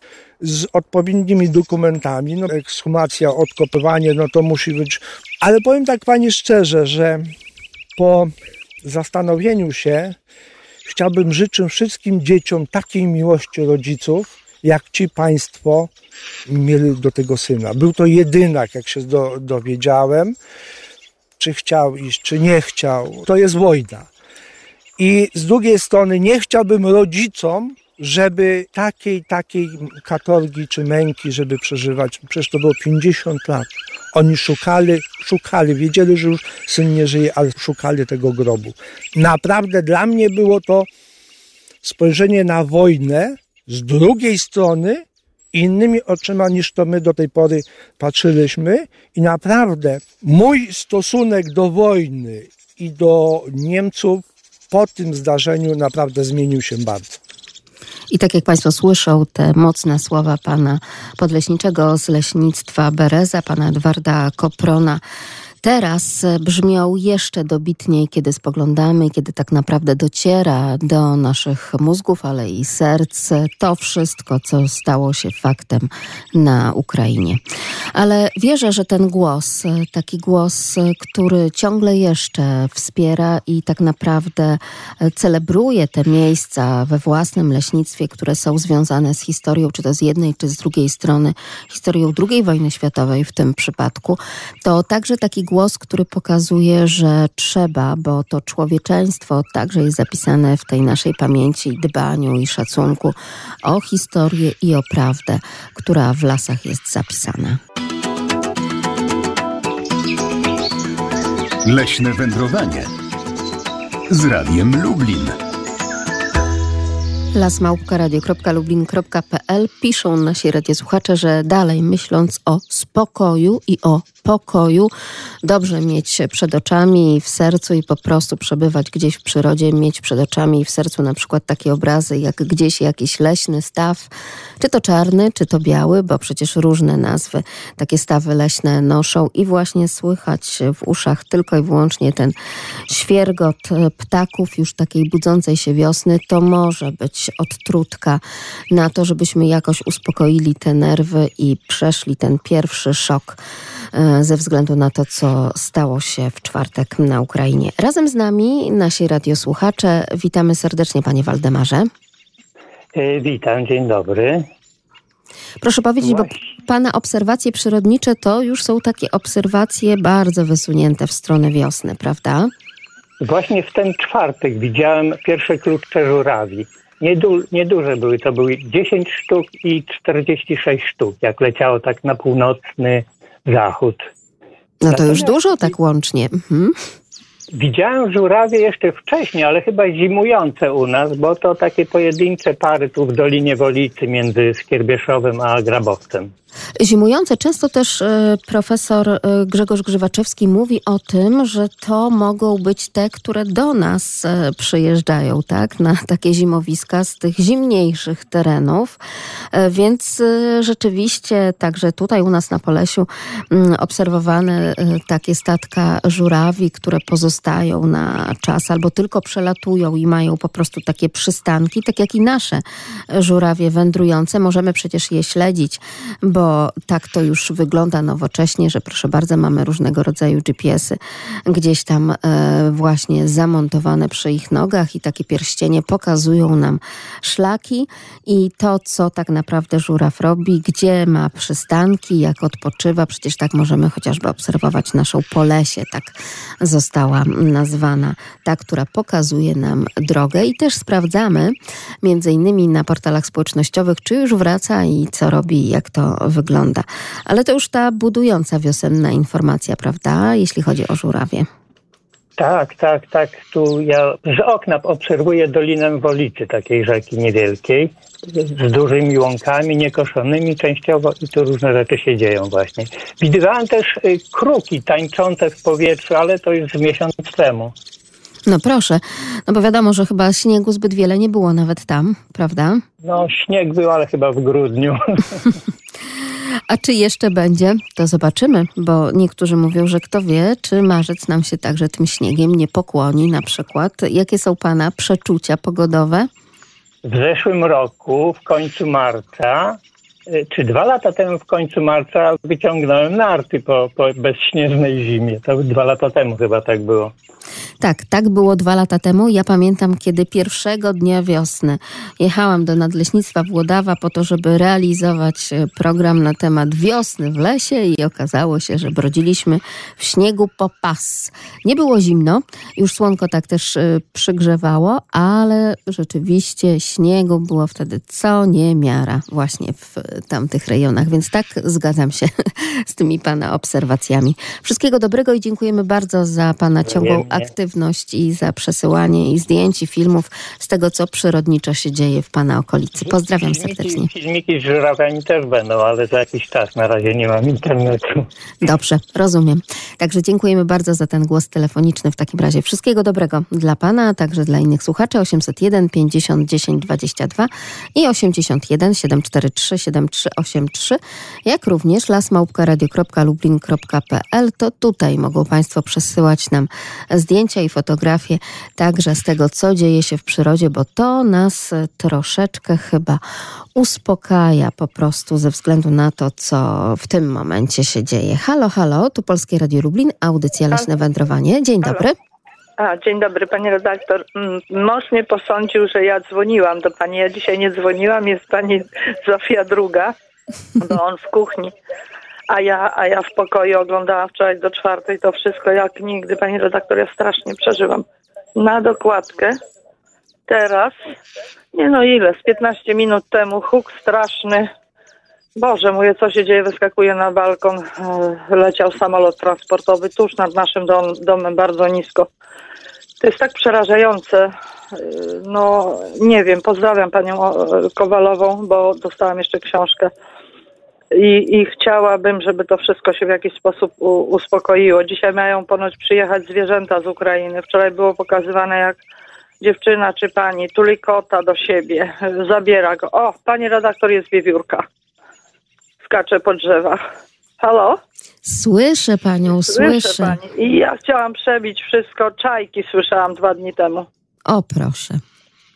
z odpowiednimi dokumentami. No, ekshumacja, odkopywanie, no to musi być. Ale powiem tak Pani szczerze, że po zastanowieniu się chciałbym życzyć wszystkim dzieciom takiej miłości rodziców, jak ci Państwo mieli do tego syna. Był to jedynak, jak się do, dowiedziałem, czy chciał iść, czy nie chciał. To jest wojna. I z drugiej strony nie chciałbym rodzicom, żeby takiej, takiej katorgi czy męki, żeby przeżywać. Przecież to było 50 lat. Oni szukali, szukali, wiedzieli, że już syn nie żyje, ale szukali tego grobu. Naprawdę dla mnie było to spojrzenie na wojnę z drugiej strony innymi oczyma niż to my do tej pory patrzyliśmy i naprawdę mój stosunek do wojny i do Niemców po tym zdarzeniu naprawdę zmienił się bardzo. I tak jak Państwo słyszą, te mocne słowa pana podleśniczego z leśnictwa Bereza, pana Edwarda Koprona, teraz brzmią jeszcze dobitniej, kiedy spoglądamy, kiedy tak naprawdę dociera do naszych mózgów, ale i serc to wszystko, co stało się faktem na Ukrainie. Ale wierzę, że ten głos, taki głos, który ciągle jeszcze wspiera i tak naprawdę celebruje te miejsca we własnym leśnictwie, które są związane z historią, czy to z jednej, czy z drugiej strony, historią II wojny światowej w tym przypadku, to także taki głos, który pokazuje, że trzeba, bo to człowieczeństwo także jest zapisane w tej naszej pamięci, dbaniu i szacunku o historię i o prawdę, która w lasach jest zapisana. Leśne wędrowanie z Radiem Lublin lasmałpka.radio.lublin.pl piszą nasi radiosłuchacze, że dalej myśląc o spokoju i o pokoju, dobrze mieć przed oczami i w sercu i po prostu przebywać gdzieś w przyrodzie, mieć przed oczami i w sercu na przykład takie obrazy jak gdzieś jakiś leśny staw, czy to czarny, czy to biały, bo przecież różne nazwy takie stawy leśne noszą i właśnie słychać w uszach tylko i wyłącznie ten świergot ptaków już takiej budzącej się wiosny, to może być odtrutka na to, żebyśmy jakoś uspokoili te nerwy i przeszli ten pierwszy szok e, ze względu na to, co stało się w czwartek na Ukrainie. Razem z nami nasi radiosłuchacze. Witamy serdecznie, panie Waldemarze. E, witam, dzień dobry. Proszę powiedzieć, bo Pana obserwacje przyrodnicze to już są takie obserwacje bardzo wysunięte w stronę wiosny, prawda? Właśnie w ten czwartek widziałem pierwsze krótsze żurawi. Niedu, nieduże były, to były 10 sztuk i 46 sztuk, jak leciało tak na północny zachód. No to już dużo tak łącznie. Mhm. Widziałem żurawie jeszcze wcześniej, ale chyba zimujące u nas, bo to takie pojedyncze pary tu w Dolinie Wolicy między Skierbieszowem a Grabowcem. Zimujące. Często też e, profesor e, Grzegorz Grzywaczewski mówi o tym, że to mogą być te, które do nas e, przyjeżdżają, tak, na takie zimowiska z tych zimniejszych terenów. Więc rzeczywiście także tutaj u nas na Polesiu mm, obserwowane takie statka żurawi, które pozostają na czas albo tylko przelatują i mają po prostu takie przystanki, tak jak i nasze żurawie wędrujące. Możemy przecież je śledzić, bo bo tak to już wygląda nowocześnie, że proszę bardzo, mamy różnego rodzaju GPS-y gdzieś tam e, właśnie zamontowane przy ich nogach i takie pierścienie pokazują nam szlaki i to, co tak naprawdę żuraw robi, gdzie ma przystanki, jak odpoczywa. Przecież tak możemy chociażby obserwować naszą Polesie, tak została nazwana, ta, która pokazuje nam drogę i też sprawdzamy między innymi na portalach społecznościowych, czy już wraca i co robi, jak to wygląda. Ale to już ta budująca wiosenna informacja, prawda, jeśli chodzi o żurawie. Tak, tak, tak. Tu ja z okna obserwuję Dolinę Wolicy, takiej rzeki niewielkiej, z dużymi łąkami, niekoszonymi częściowo i tu różne rzeczy się dzieją właśnie. Widywałem też y, kruki tańczące w powietrzu, ale to już miesiąc temu. No proszę, no bo wiadomo, że chyba śniegu zbyt wiele nie było nawet tam, prawda? No śnieg był, ale chyba w grudniu. A czy jeszcze będzie? To zobaczymy, bo niektórzy mówią, że kto wie, czy marzec nam się także tym śniegiem nie pokłoni na przykład. Jakie są Pana przeczucia pogodowe? W zeszłym roku, w końcu marca, czy dwa lata temu w końcu marca wyciągnąłem narty po, po bezśnieżnej zimie. To dwa lata temu chyba tak było. Tak, tak było dwa lata temu. Ja pamiętam, kiedy pierwszego dnia wiosny jechałam do Nadleśnictwa Włodawa po to, żeby realizować e, program na temat wiosny w lesie i okazało się, że brodziliśmy w śniegu po pas. Nie było zimno, już słonko tak też e, przygrzewało, ale rzeczywiście śniegu było wtedy co niemiara właśnie w tamtych rejonach, więc tak zgadzam się z tymi Pana obserwacjami. Wszystkiego dobrego i dziękujemy bardzo za Pana ciągłą aktywność i za przesyłanie i zdjęć i filmów z tego, co przyrodniczo się dzieje w Pana okolicy. Pozdrawiam serdecznie. Filmiki z żurawami też będą, ale za jakiś czas. Na razie nie mam internetu. Dobrze, rozumiem. Także dziękujemy bardzo za ten głos telefoniczny. W takim razie wszystkiego dobrego dla Pana, a także dla innych słuchaczy. 801 50 10 22 i 81 743 7383, jak również lasmałpka.radio.lublin.pl. To tutaj mogą Państwo przesyłać nam zdjęcia i fotografie także z tego, co dzieje się w przyrodzie, bo to nas troszeczkę chyba uspokaja po prostu ze względu na to, co w tym momencie się dzieje. Halo, halo, tu Polskie Radio Lublin, audycja Leśne Wędrowanie. Dzień dobry. A, dzień dobry, panie redaktor. Mm, Mąż mnie posądził, że ja dzwoniłam do pani. Ja dzisiaj nie dzwoniłam, jest pani Zofia druga, bo on w kuchni. A ja, a ja w pokoju oglądałam wczoraj do czwartej to wszystko jak nigdy, pani redaktor, ja strasznie przeżywam. Na dokładkę. Teraz, nie no ile, z 15 minut temu huk straszny. Boże, mówię, co się dzieje, wyskakuje na balkon, e, leciał samolot transportowy tuż nad naszym dom, domem, bardzo nisko. To jest tak przerażające. E, No, nie wiem, pozdrawiam panią e, Kowalową, bo dostałam jeszcze książkę i, i chciałabym, żeby to wszystko się w jakiś sposób u, uspokoiło. Dzisiaj mają ponoć przyjechać zwierzęta z Ukrainy. Wczoraj było pokazywane, jak dziewczyna czy pani tuli kota do siebie, zabiera go. O, pani redaktor jest wiewiórka. Skacze po drzewach. Halo? Słyszę Panią, słyszę. pani. I ja chciałam przebić wszystko. Czajki słyszałam dwa dni temu. O, proszę.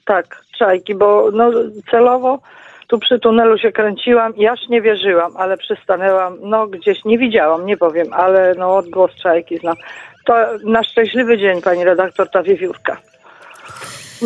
Tak, czajki, bo no, celowo tu przy tunelu się kręciłam i aż nie wierzyłam, ale przystanęłam, no gdzieś nie widziałam, nie powiem, ale no odgłos czajki znam. To na szczęśliwy dzień, pani redaktor, ta wiewiórka.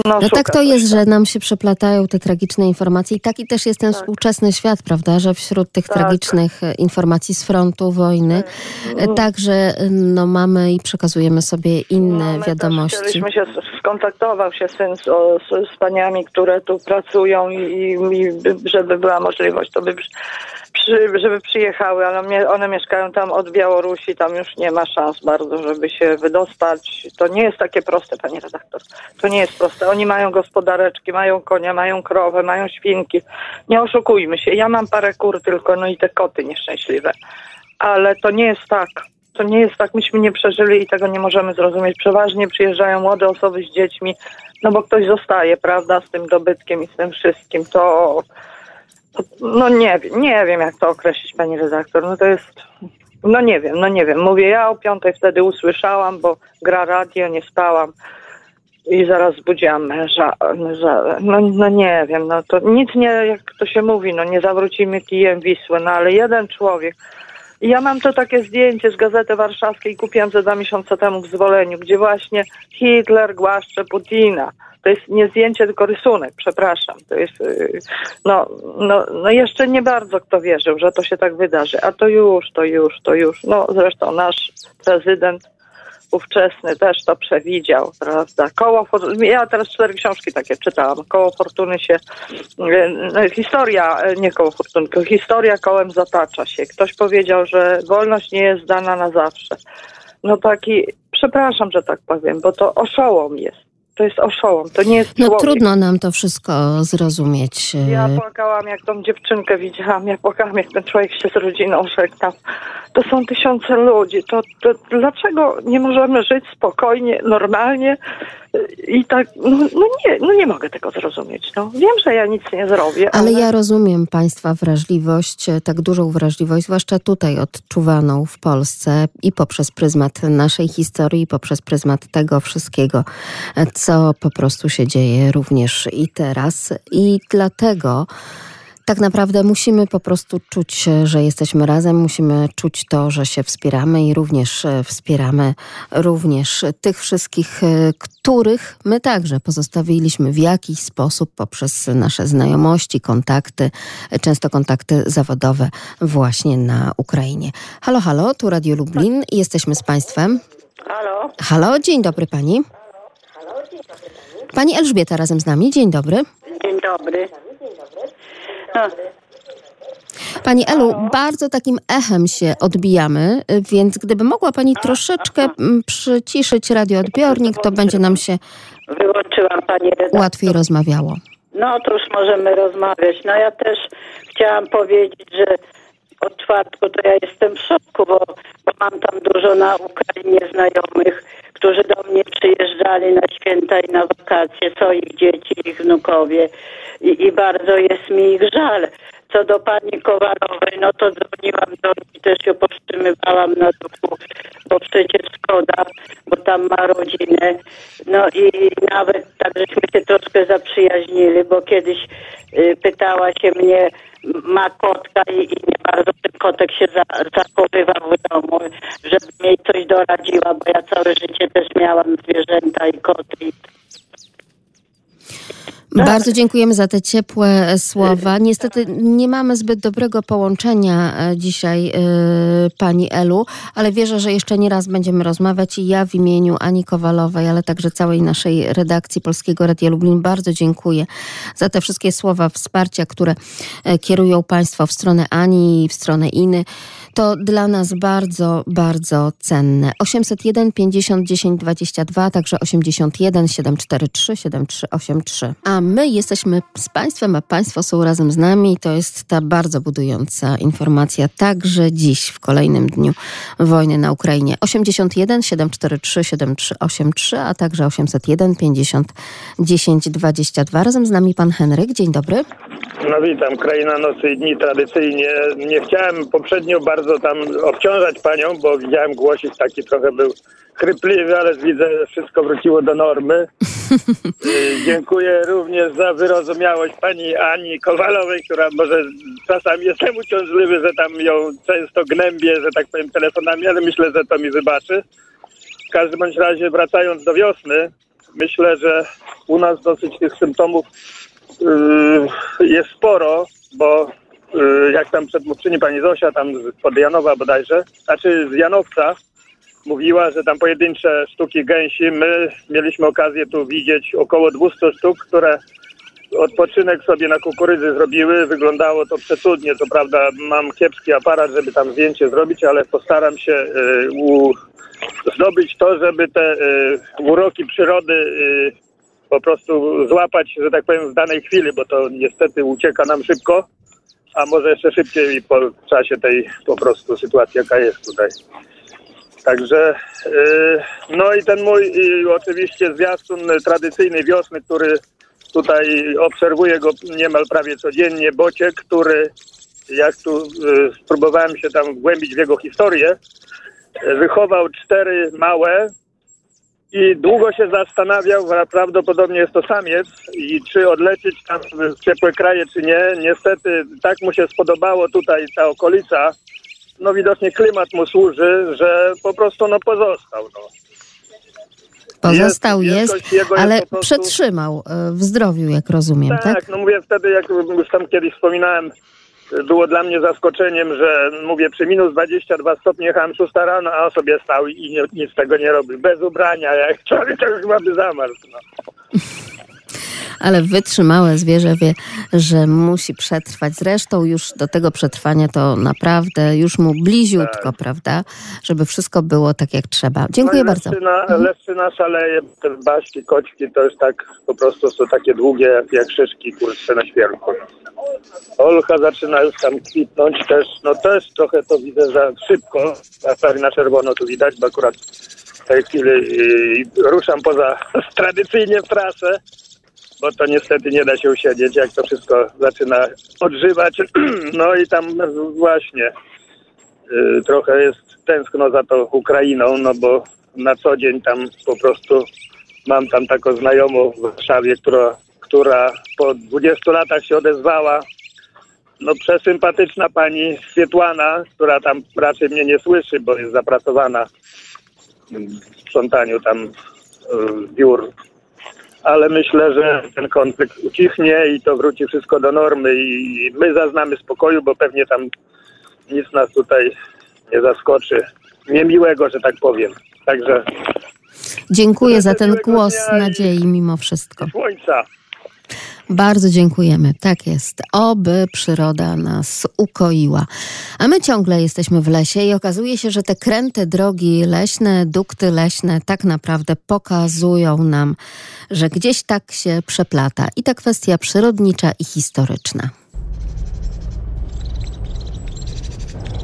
No, szuka tak to jest, że nam się przeplatają te tragiczne informacje i taki też jest ten współczesny świat, prawda, że wśród tych Tak. tragicznych e, informacji z frontu wojny Mhm. e, także e, no, mamy i przekazujemy sobie inne No, wiadomości. Też się, skontaktował się syn z, o, z, z paniami, które tu pracują i, i, i by- żeby była możliwość, to by przy, żeby przyjechały, ale one mieszkają tam od Białorusi, tam już nie ma szans bardzo, żeby się wydostać. To nie jest takie proste, pani redaktor. To nie jest proste. Oni mają gospodareczki, mają konia, mają krowę, mają świnki. Nie oszukujmy się. Ja mam parę kur tylko, no i te koty nieszczęśliwe. Ale to nie jest tak. To nie jest tak, myśmy nie przeżyli i tego nie możemy zrozumieć. Przeważnie przyjeżdżają młode osoby z dziećmi, no bo ktoś zostaje, prawda, z tym dobytkiem i z tym wszystkim. To no nie nie wiem jak to określić, pani redaktor. No to jest, no nie wiem, no nie wiem. Mówię, ja o piątej wtedy usłyszałam, bo gra radio, nie spałam. i zaraz zbudziłam męża. No, no nie wiem, no to nic nie, jak to się mówi, no nie zawrócimy kijem Wisły, no ale jeden człowiek. Ja mam to takie zdjęcie z Gazety Warszawskiej, kupiłam ze dwa miesiące temu w Zwoleniu, gdzie właśnie Hitler głaszcze Putina. To jest nie zdjęcie, tylko rysunek, przepraszam. To jest, yy, no, no, no jeszcze nie bardzo kto wierzył, że to się tak wydarzy. A to już, to już, to już. No zresztą nasz prezydent ówczesny też to przewidział, prawda? Koło, ja teraz cztery książki takie czytałam. Koło Fortuny się, no, historia, nie koło Fortuny, tylko historia kołem zatacza się. Ktoś powiedział, że wolność nie jest dana na zawsze. No taki, przepraszam, że tak powiem, bo to oszołom jest to jest oszołom, to nie jest No człowiek. trudno nam to wszystko zrozumieć. Ja płakałam, jak tą dziewczynkę widziałam, ja płakałam, jak ten człowiek się z rodziną żegnał. To są tysiące ludzi, to, to dlaczego nie możemy żyć spokojnie, normalnie i tak, no, no, nie, no nie mogę tego zrozumieć. No. Wiem, że ja nic nie zrobię, ale... Ale ja rozumiem Państwa wrażliwość, tak dużą wrażliwość, zwłaszcza tutaj odczuwaną w Polsce i poprzez pryzmat naszej historii, i poprzez pryzmat tego wszystkiego, co po prostu się dzieje również i teraz. I dlatego tak naprawdę musimy po prostu czuć, że jesteśmy razem, musimy czuć to, że się wspieramy i również e, wspieramy również tych wszystkich, e, których my także pozostawiliśmy w jakiś sposób poprzez nasze znajomości, kontakty, często kontakty zawodowe właśnie na Ukrainie. Halo, halo, tu Radio Lublin jesteśmy z Państwem. Halo? Halo, dzień dobry Pani. Pani Elżbieta razem z nami, dzień dobry. Dzień dobry. No, Pani Elu, bardzo takim echem się odbijamy, więc gdyby mogła Pani troszeczkę mm, przyciszyć radioodbiornik, to będzie nam się wyłączyłam pani redaktor. łatwiej rozmawiało. No to już możemy rozmawiać. No ja też chciałam powiedzieć, że od czwartku to ja jestem w szoku, bo, bo mam tam dużo na Ukrainie znajomych, którzy do mnie przyjeżdżali na święta i na wakacje, co ich dzieci, ich wnukowie i, i bardzo jest mi ich żal. Co do pani Kowalowej, no to dzwoniłam do niej, też ją powstrzymywałam na duchu, bo przecież szkoda, bo tam ma rodzinę. No i nawet tak żeśmy się troszkę zaprzyjaźnili, bo kiedyś y, pytała się mnie, ma kotka i, i nie bardzo ten kotek się za, zachowywał w domu, żeby jej coś doradziła, bo ja całe życie też miałam zwierzęta i koty. I Bardzo dziękujemy za te ciepłe słowa. Niestety nie mamy zbyt dobrego połączenia e, dzisiaj, e, Pani Elu, ale wierzę, że jeszcze nie raz będziemy rozmawiać i ja w imieniu Ani Kowalowej, ale także całej naszej redakcji Polskiego Radia Lublin bardzo dziękuję za te wszystkie słowa wsparcia, które e, kierują Państwo w stronę Ani i w stronę Iny. To dla nas bardzo, bardzo cenne. 801 50 10 22, także 81 743 7383. A my jesteśmy z Państwem, a Państwo są razem z nami to jest ta bardzo budująca informacja także dziś, w kolejnym dniu wojny na Ukrainie. 81 743 7383, a także 801 50 10 22. Razem z nami Pan Henryk. Dzień dobry. No witam, kraina nocy i dni tradycyjnie. Nie chciałem poprzednio bardzo tam obciążać panią, bo widziałem głosik taki trochę był chrypliwy, ale widzę, że wszystko wróciło do normy. Y, Dziękuję również za wyrozumiałość pani Ani Kowalowej, która może czasami jestem uciążliwy, że tam ją często gnębię, że tak powiem, telefonami, ale myślę, że to mi wybaczy. W każdym bądź razie wracając do wiosny, myślę, że u nas dosyć tych symptomów yy, jest sporo, bo jak tam przedmówczyni pani Zosia, tam z- Janowa bodajże, znaczy z Janowca, mówiła, że tam pojedyncze sztuki gęsi. My mieliśmy okazję tu widzieć około 200 sztuk, które odpoczynek sobie na kukurydzy zrobiły. Wyglądało to przecudnie. Co prawda mam kiepski aparat, żeby tam zdjęcie zrobić, ale postaram się y, u, zdobyć to, żeby te y, uroki przyrody y, po prostu złapać, że tak powiem, w danej chwili, bo to niestety ucieka nam szybko, a może jeszcze szybciej po czasie tej po prostu sytuacji, jaka jest tutaj. Także, yy, no i ten mój yy, oczywiście zwiastun tradycyjnej wiosny, który tutaj obserwuję go niemal prawie codziennie, Bociek, który jak tu yy, spróbowałem się tam wgłębić w jego historię, wychował cztery małe i długo się zastanawiał, prawdopodobnie jest to samiec i czy odlecieć tam w ciepłe kraje, czy nie. Niestety tak mu się spodobało tutaj ta okolica, no widocznie klimat mu służy, że po prostu no pozostał. No. Pozostał jest, jego jest ale prostu- przetrzymał e, w zdrowiu, jak rozumiem, tak? Tak, no mówię wtedy, jak już tam kiedyś wspominałem, było dla mnie zaskoczeniem, że mówię przy minus 22 stopnie jechałem 6 rano, a on sobie stał i nie, nic z tego nie robił. Bez ubrania, jak człowiek to już chyba by zamarzł. No. Ale wytrzymałe zwierzę wie, że musi przetrwać. Zresztą już do tego przetrwania to naprawdę już mu bliziutko, prawda? Żeby wszystko było tak, jak trzeba. Dziękuję no bardzo. Leszczyna, Mhm. leszczyna szaleje, te baśki, koćki to już tak po prostu są takie długie jak, szyszki kurczę na świerku. Olcha zaczyna już tam kwitnąć też, no też trochę to widzę za szybko, a prawie na czerwono tu widać, bo akurat w tej chwili ruszam poza tradycyjnie w trasę, bo to niestety nie da się usiedzieć, jak to wszystko zaczyna odżywać. No i tam właśnie y, trochę jest tęskno za tą Ukrainą, no bo na co dzień tam po prostu mam tam taką znajomą w Warszawie, która, która po 20 latach się odezwała. No przesympatyczna pani Swietłana, która tam raczej mnie nie słyszy, bo jest zapracowana w sprzątaniu tam y, biur. Ale myślę, że ten konflikt ucichnie i to wróci wszystko do normy i my zaznamy spokoju, bo pewnie tam nic nas tutaj nie zaskoczy. Niemiłego, że tak powiem. Także Dziękuję za ten głos nadziei mimo wszystko. słońca. Bardzo dziękujemy. Tak jest. Oby przyroda nas ukoiła. A my ciągle jesteśmy w lesie i okazuje się, że te kręte drogi leśne, dukty leśne tak naprawdę pokazują nam, że gdzieś tak się przeplata i ta kwestia przyrodnicza i historyczna.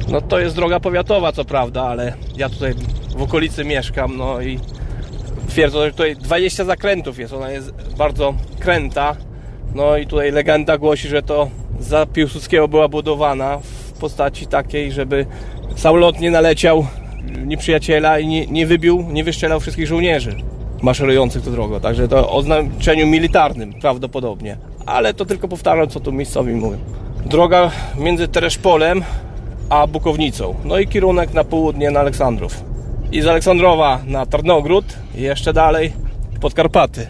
No to jest droga powiatowa, co prawda, ale ja tutaj w okolicy mieszkam, no i twierdzą, że tutaj 20 zakrętów jest, ona jest bardzo kręta. No i tutaj legenda głosi, że to za Piłsudskiego była budowana w postaci takiej, żeby samolot nie naleciał nieprzyjaciela i nie, nie wybił, nie wyszczelał wszystkich żołnierzy maszerujących tą drogą. Także to o znaczeniu militarnym prawdopodobnie. Ale to tylko powtarzam, co tu miejscowi mówią. Droga między Tereszpolem a Bukownicą. No i kierunek na południe na Aleksandrów. I z Aleksandrowa na Tarnogród i jeszcze dalej pod Karpaty.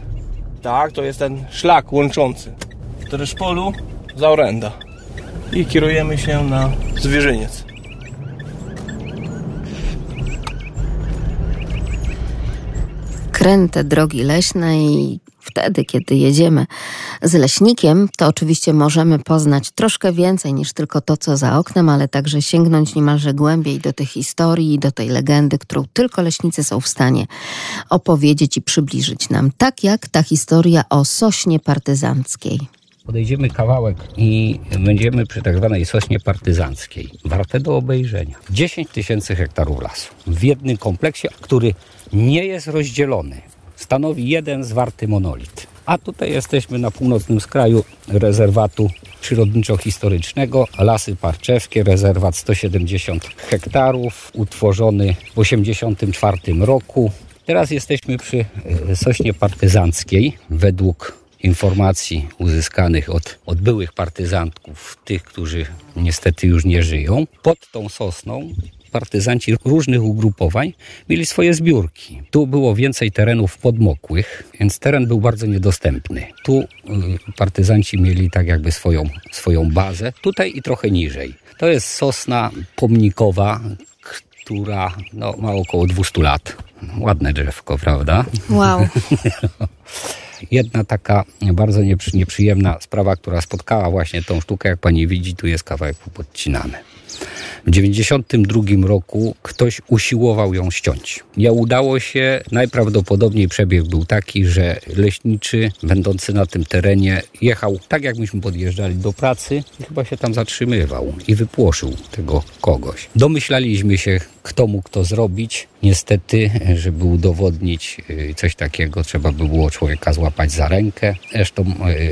Tak, to jest ten szlak łączący. W Tereszpolu za Orenda. I kierujemy się na Zwierzyniec. kręte drogi leśne i wtedy, kiedy jedziemy z leśnikiem, to oczywiście możemy poznać troszkę więcej niż tylko to, co za oknem, ale także sięgnąć niemalże głębiej do tych historii do tej legendy, którą tylko leśnicy są w stanie opowiedzieć i przybliżyć nam. Tak jak ta historia o sośnie partyzanckiej. Podejdziemy kawałek i będziemy przy tak zwanej sośnie partyzanckiej. Warte do obejrzenia. 10 tysięcy hektarów lasu w jednym kompleksie, który nie jest rozdzielony. Stanowi jeden zwarty monolit. A tutaj jesteśmy na północnym skraju rezerwatu przyrodniczo-historycznego Lasy Parczewskie, rezerwat 170 hektarów, utworzony w 1984 roku. Teraz jesteśmy przy e, sośnie partyzanckiej. Według informacji uzyskanych od, od byłych partyzantów, tych, którzy niestety już nie żyją, pod tą sosną partyzanci różnych ugrupowań mieli swoje zbiórki. Tu było więcej terenów podmokłych, więc teren był bardzo niedostępny. Tu y, partyzanci mieli tak jakby swoją, swoją bazę, tutaj i trochę niżej. To jest sosna pomnikowa, która no, ma około 200 lat. Ładne drzewko, prawda? Wow. Jedna taka bardzo nieprzy, nieprzyjemna sprawa, która spotkała właśnie tą sztukę, jak pani widzi, tu jest kawałek podcinany. W 1992 roku ktoś usiłował ją ściąć. Nie udało się. Najprawdopodobniej przebieg był taki, że leśniczy, będący na tym terenie, jechał tak, jak myśmy podjeżdżali do pracy i chyba się tam zatrzymywał i wypłoszył tego kogoś. Domyślaliśmy się, kto mógł to zrobić. Niestety, żeby udowodnić y, coś takiego, trzeba by było człowieka złapać za rękę. Zresztą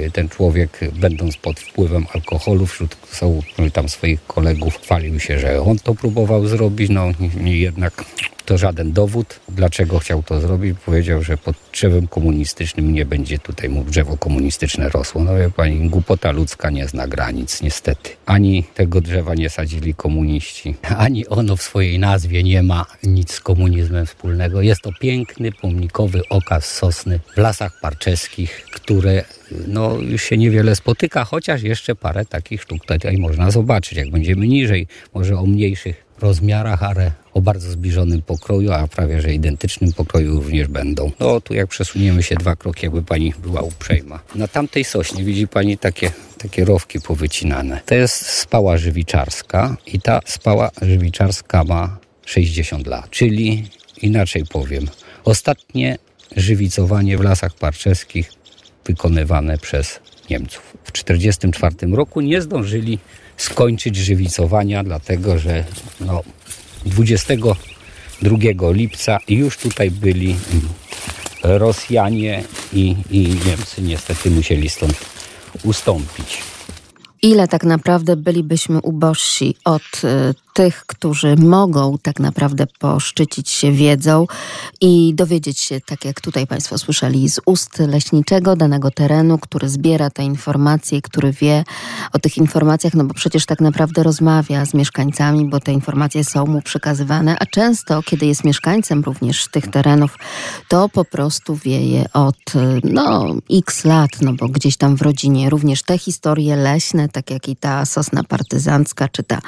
y, ten człowiek, będąc pod wpływem alkoholu wśród są, tam swoich kolegów, chwalił się, że on to próbował zrobić. No jednak to żaden dowód. Dlaczego chciał to zrobić? Powiedział, że pod drzewem komunistycznym nie będzie tutaj mu drzewo komunistyczne rosło. No wie pani, głupota ludzka nie zna granic, niestety. Ani tego drzewa nie sadzili komuniści, ani ono w swojej nazwie nie ma nic z komunizmem wspólnego. Jest to piękny, pomnikowy okaz sosny w lasach parczeskich, które no, już się niewiele spotyka, chociaż jeszcze parę takich sztuk tutaj można zobaczyć. Jak będziemy niżej, może o mniejszych rozmiarach, ale o bardzo zbliżonym pokroju, a prawie że identycznym pokroju również będą. No tu jak przesuniemy się dwa kroki, jakby pani była uprzejma. Na tamtej sośnie widzi pani takie, takie rowki powycinane. To jest spała żywiczarska i ta spała żywiczarska ma 60 lat, czyli inaczej powiem, ostatnie żywicowanie w lasach parczeskich wykonywane przez Niemców. W 1944 roku nie zdążyli skończyć żywicowania, dlatego że no, 22 lipca już tutaj byli Rosjanie i, i Niemcy niestety musieli stąd ustąpić. Ile tak naprawdę bylibyśmy ubożsi od y, tych, którzy mogą tak naprawdę poszczycić się wiedzą i dowiedzieć się, tak jak tutaj Państwo słyszeli, z ust leśniczego danego terenu, który zbiera te informacje, który wie o tych informacjach, no bo przecież tak naprawdę rozmawia z mieszkańcami, bo te informacje są mu przekazywane, a często, kiedy jest mieszkańcem również tych terenów, to po prostu wieje od no x lat, no bo gdzieś tam w rodzinie również te historie leśne, tak jak i ta sosna partyzancka, czy ta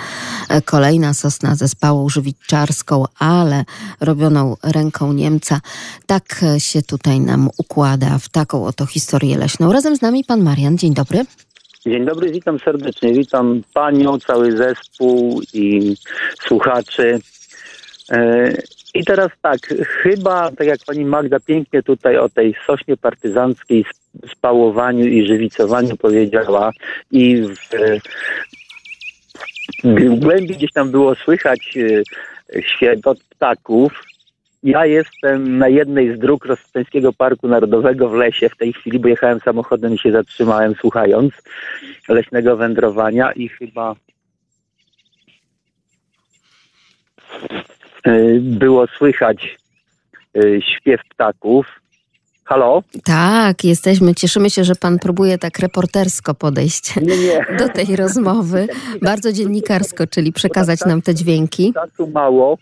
e, kolejna kolejna sosna zespołu żywiczarską, ale robioną ręką Niemca. Tak się tutaj nam układa w taką oto historię leśną. Razem z nami pan Marian. Dzień dobry. Dzień dobry, witam serdecznie. Witam panią, cały zespół i słuchaczy. E, I teraz tak, chyba, tak jak pani Magda pięknie tutaj o tej sośnie partyzanckiej, spałowaniu i żywicowaniu powiedziała i w w głębi gdzieś tam było słychać e, świegot ptaków. Ja jestem na jednej z dróg Rozstańskiego Parku Narodowego w lesie w tej chwili, bo jechałem samochodem i się zatrzymałem słuchając leśnego wędrowania i chyba e, było słychać e, śpiew ptaków. Halo? Tak, jesteśmy. Cieszymy się, że pan próbuje tak reportersko podejść nie, nie. do tej rozmowy. Bardzo dziennikarsko, czyli przekazać nam te dźwięki. Czasu mało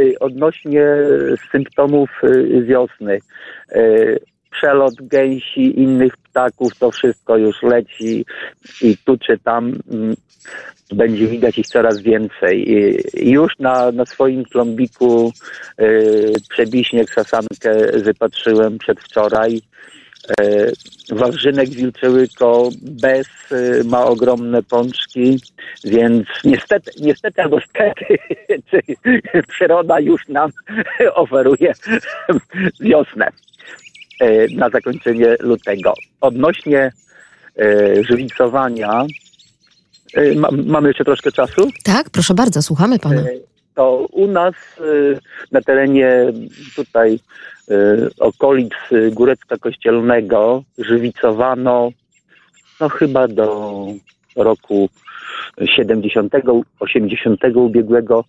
y, odnośnie symptomów y, wiosny. Przelot gęsi, innych ptaków, to wszystko już leci i tu czy tam mm, będzie widać ich coraz więcej. I już na, na swoim plombiku y, przebiśnieg sasankę wypatrzyłem przedwczoraj. Y, Wawrzynek wilczełyko bez y, ma ogromne pączki, więc niestety, niestety albo stety przyroda już nam oferuje wiosnę na zakończenie lutego. Odnośnie y, żywicowania, E, mamy jeszcze troszkę czasu? Tak, proszę bardzo, słuchamy pana. E, to u nas e, na terenie tutaj okolic Górecka Kościelnego żywicowano no chyba do roku 70, 80 ubiegłego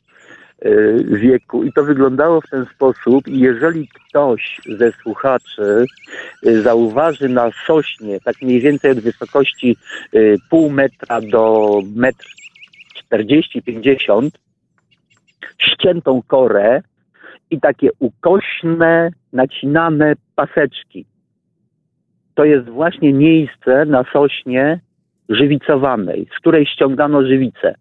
wieku. I to wyglądało w ten sposób. I jeżeli ktoś ze słuchaczy y, zauważy na sośnie, tak mniej więcej od wysokości y, pół metra do metr 40-50, ściętą korę i takie ukośne, nacinane paseczki. To jest właśnie miejsce na sośnie żywicowanej, z której ściągano żywicę.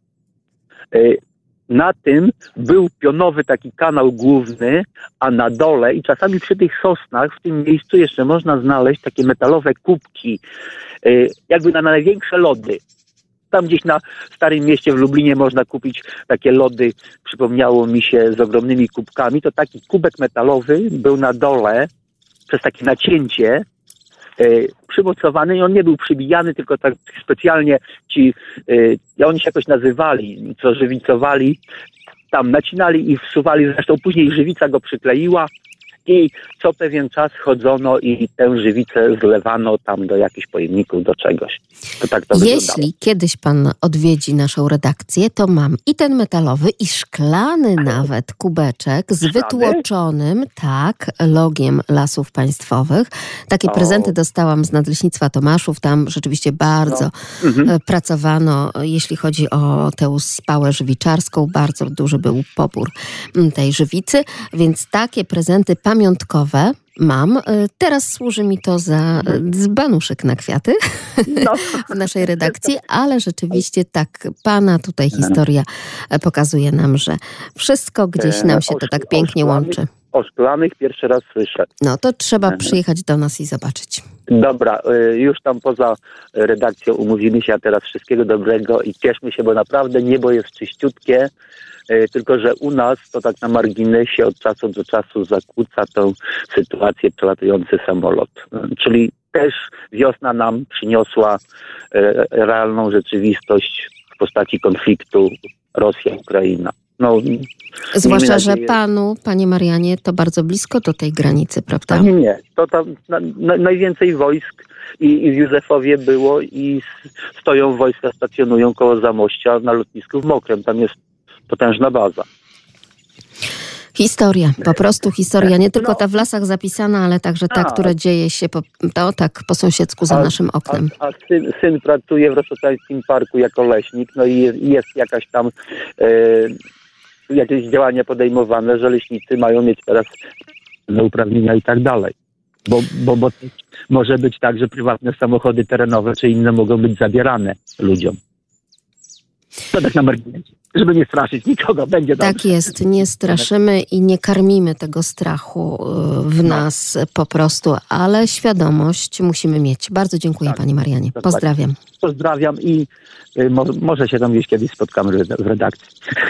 Na tym był pionowy taki kanał główny, a na dole i czasami przy tych sosnach w tym miejscu jeszcze można znaleźć takie metalowe kubki, y, jakby na największe lody. Tam gdzieś na Starym Mieście w Lublinie można kupić takie lody, przypomniało mi się, z ogromnymi kubkami. To taki kubek metalowy był na dole przez takie nacięcie przymocowany i on nie był przybijany, tylko tak specjalnie ci, e, oni się jakoś nazywali, co żywicowali, tam nacinali i wsuwali, zresztą później żywica go przykleiła I co pewien czas chodzono i tę żywicę zlewano tam do jakichś pojemników, do czegoś. To tak to Jeśli wyglądało. kiedyś pan odwiedzi naszą redakcję, to mam i ten metalowy, i szklany nawet kubeczek z wytłoczonym, tak, logiem lasów państwowych. Takie O. prezenty dostałam z Nadleśnictwa Tomaszów. Tam rzeczywiście bardzo No. Mhm. e, pracowano, jeśli chodzi o tę spałę żywiczarską. Bardzo duży był pobór m, tej żywicy, więc takie prezenty pamiątkowe mam. E, Teraz służy mi to za e, dzbanuszek na kwiaty w naszej redakcji, ale rzeczywiście tak, pana tutaj historia e, pokazuje nam, że wszystko gdzieś nam się to tak pięknie łączy. O szklanych pierwszy raz słyszę. No to trzeba przyjechać do nas i zobaczyć. Dobra, y, już tam poza redakcją umówimy się, a teraz wszystkiego dobrego i cieszmy się, bo naprawdę niebo jest czyściutkie, y, tylko że u nas to tak na marginesie od czasu do czasu zakłóca tą sytuację przelatujący samolot. Czyli też wiosna nam przyniosła y, realną rzeczywistość w postaci konfliktu Rosja-Ukraina. No, Zwłaszcza, że panu, panie Marianie, to bardzo blisko do tej granicy, prawda? Nie, nie. To tam na, na, najwięcej wojsk i, i w Józefowie było i stoją wojska, stacjonują koło Zamościa na lotnisku w Mokrem. Tam jest potężna baza. Historia, po prostu historia. Nie tylko ta w lasach zapisana, ale także ta, która dzieje się po, to, tak po sąsiedzku za A- naszym oknem. A, a syn, syn pracuje w Roszotańskim Parku jako leśnik, no i jest, jest jakaś tam e, jakieś działania podejmowane, że leśnicy mają mieć teraz uprawnienia i tak dalej. Bo, bo, bo może być tak, że prywatne samochody terenowe czy inne mogą być zabierane ludziom. To tak na marginesie. Żeby nie straszyć nikogo, będzie dobrze. Tak jest, nie straszymy i nie karmimy tego strachu y, w nas po prostu, ale świadomość musimy mieć. Bardzo dziękuję Pani Marianie. Pozdrawiam. Pozdrawiam i y, mo, może się tam gdzieś kiedyś spotkamy w redakcji.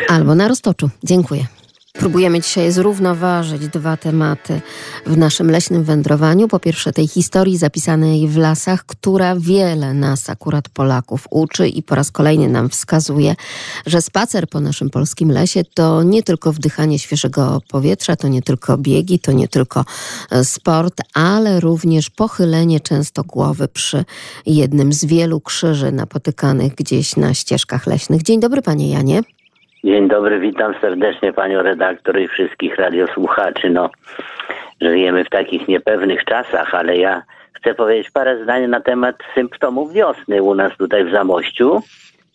Albo na roztoczu. Dziękuję. Próbujemy dzisiaj zrównoważyć dwa tematy w naszym leśnym wędrowaniu. Po pierwsze, tej historii zapisanej w lasach, która wiele nas, akurat Polaków, uczy i po raz kolejny nam wskazuje, że spacer po naszym polskim lesie to nie tylko wdychanie świeżego powietrza, to nie tylko biegi, to nie tylko e, sport, ale również pochylenie często głowy przy jednym z wielu krzyży napotykanych gdzieś na ścieżkach leśnych. Dzień dobry, panie Janie. Dzień dobry, witam serdecznie panią redaktor i wszystkich radiosłuchaczy. No, żyjemy w takich niepewnych czasach, ale ja chcę powiedzieć parę zdań na temat symptomów wiosny u nas tutaj w Zamościu.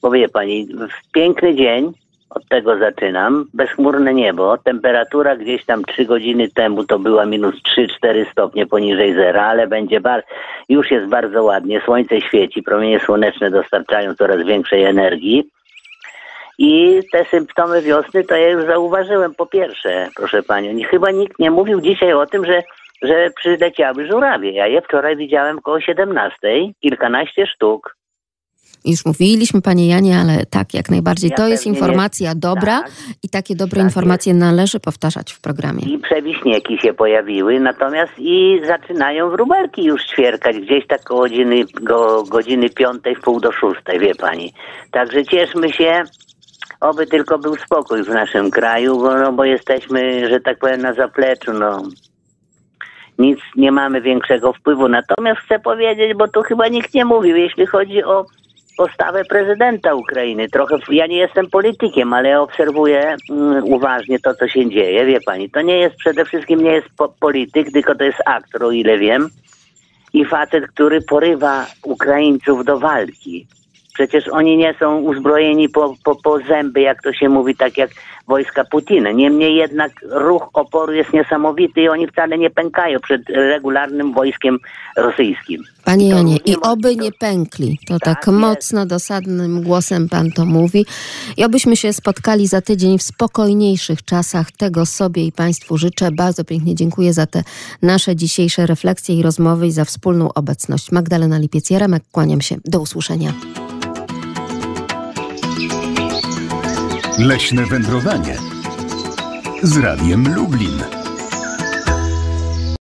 Bo pani, w piękny dzień, od tego zaczynam, bezchmurne niebo, temperatura gdzieś tam trzy godziny temu to była minus 3-4 stopnie poniżej zera, ale będzie bar- już jest bardzo ładnie, słońce świeci, promienie słoneczne dostarczają coraz większej energii. I te symptomy wiosny to ja już zauważyłem po pierwsze, proszę panią. Chyba nikt nie mówił dzisiaj o tym, że, że przyleciały żurawie. Ja je wczoraj widziałem koło 17, kilkanaście sztuk. Już mówiliśmy, panie Janie, ale tak, jak najbardziej. Ja to jest pewnie nie- informacja dobra tak. i takie dobre informacje należy powtarzać w programie. I przewiśnieki się pojawiły, natomiast i zaczynają wróbelki już ćwierkać gdzieś tak koło godziny, go, godziny piątej, w pół do szóstej, wie pani. Także cieszmy się, oby tylko był spokój w naszym kraju, bo, no, bo jesteśmy, że tak powiem, na zapleczu, no. Nic nie mamy większego wpływu. Natomiast chcę powiedzieć, bo tu chyba nikt nie mówił, jeśli chodzi o postawę prezydenta Ukrainy. Trochę, ja nie jestem politykiem, ale obserwuję mm, uważnie to, co się dzieje. Wie pani, to nie jest przede wszystkim nie jest po, polityk, tylko to jest aktor, o ile wiem. I facet, który porywa Ukraińców do walki. Przecież oni nie są uzbrojeni po, po, po zęby, jak to się mówi, tak jak wojska Putina. Niemniej jednak ruch oporu jest niesamowity i oni wcale nie pękają przed regularnym wojskiem rosyjskim. Panie Janie, i oby nie pękli. To tak mocno, dosadnym głosem pan to mówi. I obyśmy się spotkali za tydzień w spokojniejszych czasach. Tego sobie i państwu życzę. Bardzo pięknie dziękuję za te nasze dzisiejsze refleksje i rozmowy i za wspólną obecność. Magdalena Lipiec-Jaremek, kłaniam się. Do usłyszenia. Leśne wędrowanie z Radiem Lublin.